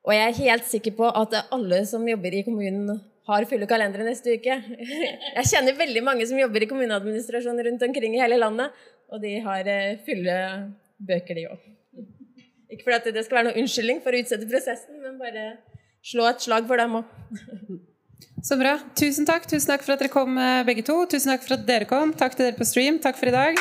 S11: og jeg er helt sikker på at alle som jobber i kommunen, har fulle kalendere neste uke. *laughs* Jeg kjenner veldig mange som jobber i kommuneadministrasjonen rundt omkring i hele landet. Og de har eh, fulle bøker, de òg. Ikke fordi det skal være noen unnskyldning for å utsette prosessen, men bare slå et slag for dem òg.
S1: Så bra. Tusen takk. Tusen takk for at dere kom, eh, begge to. Tusen takk for at dere kom. Takk til dere på stream. Takk for i dag.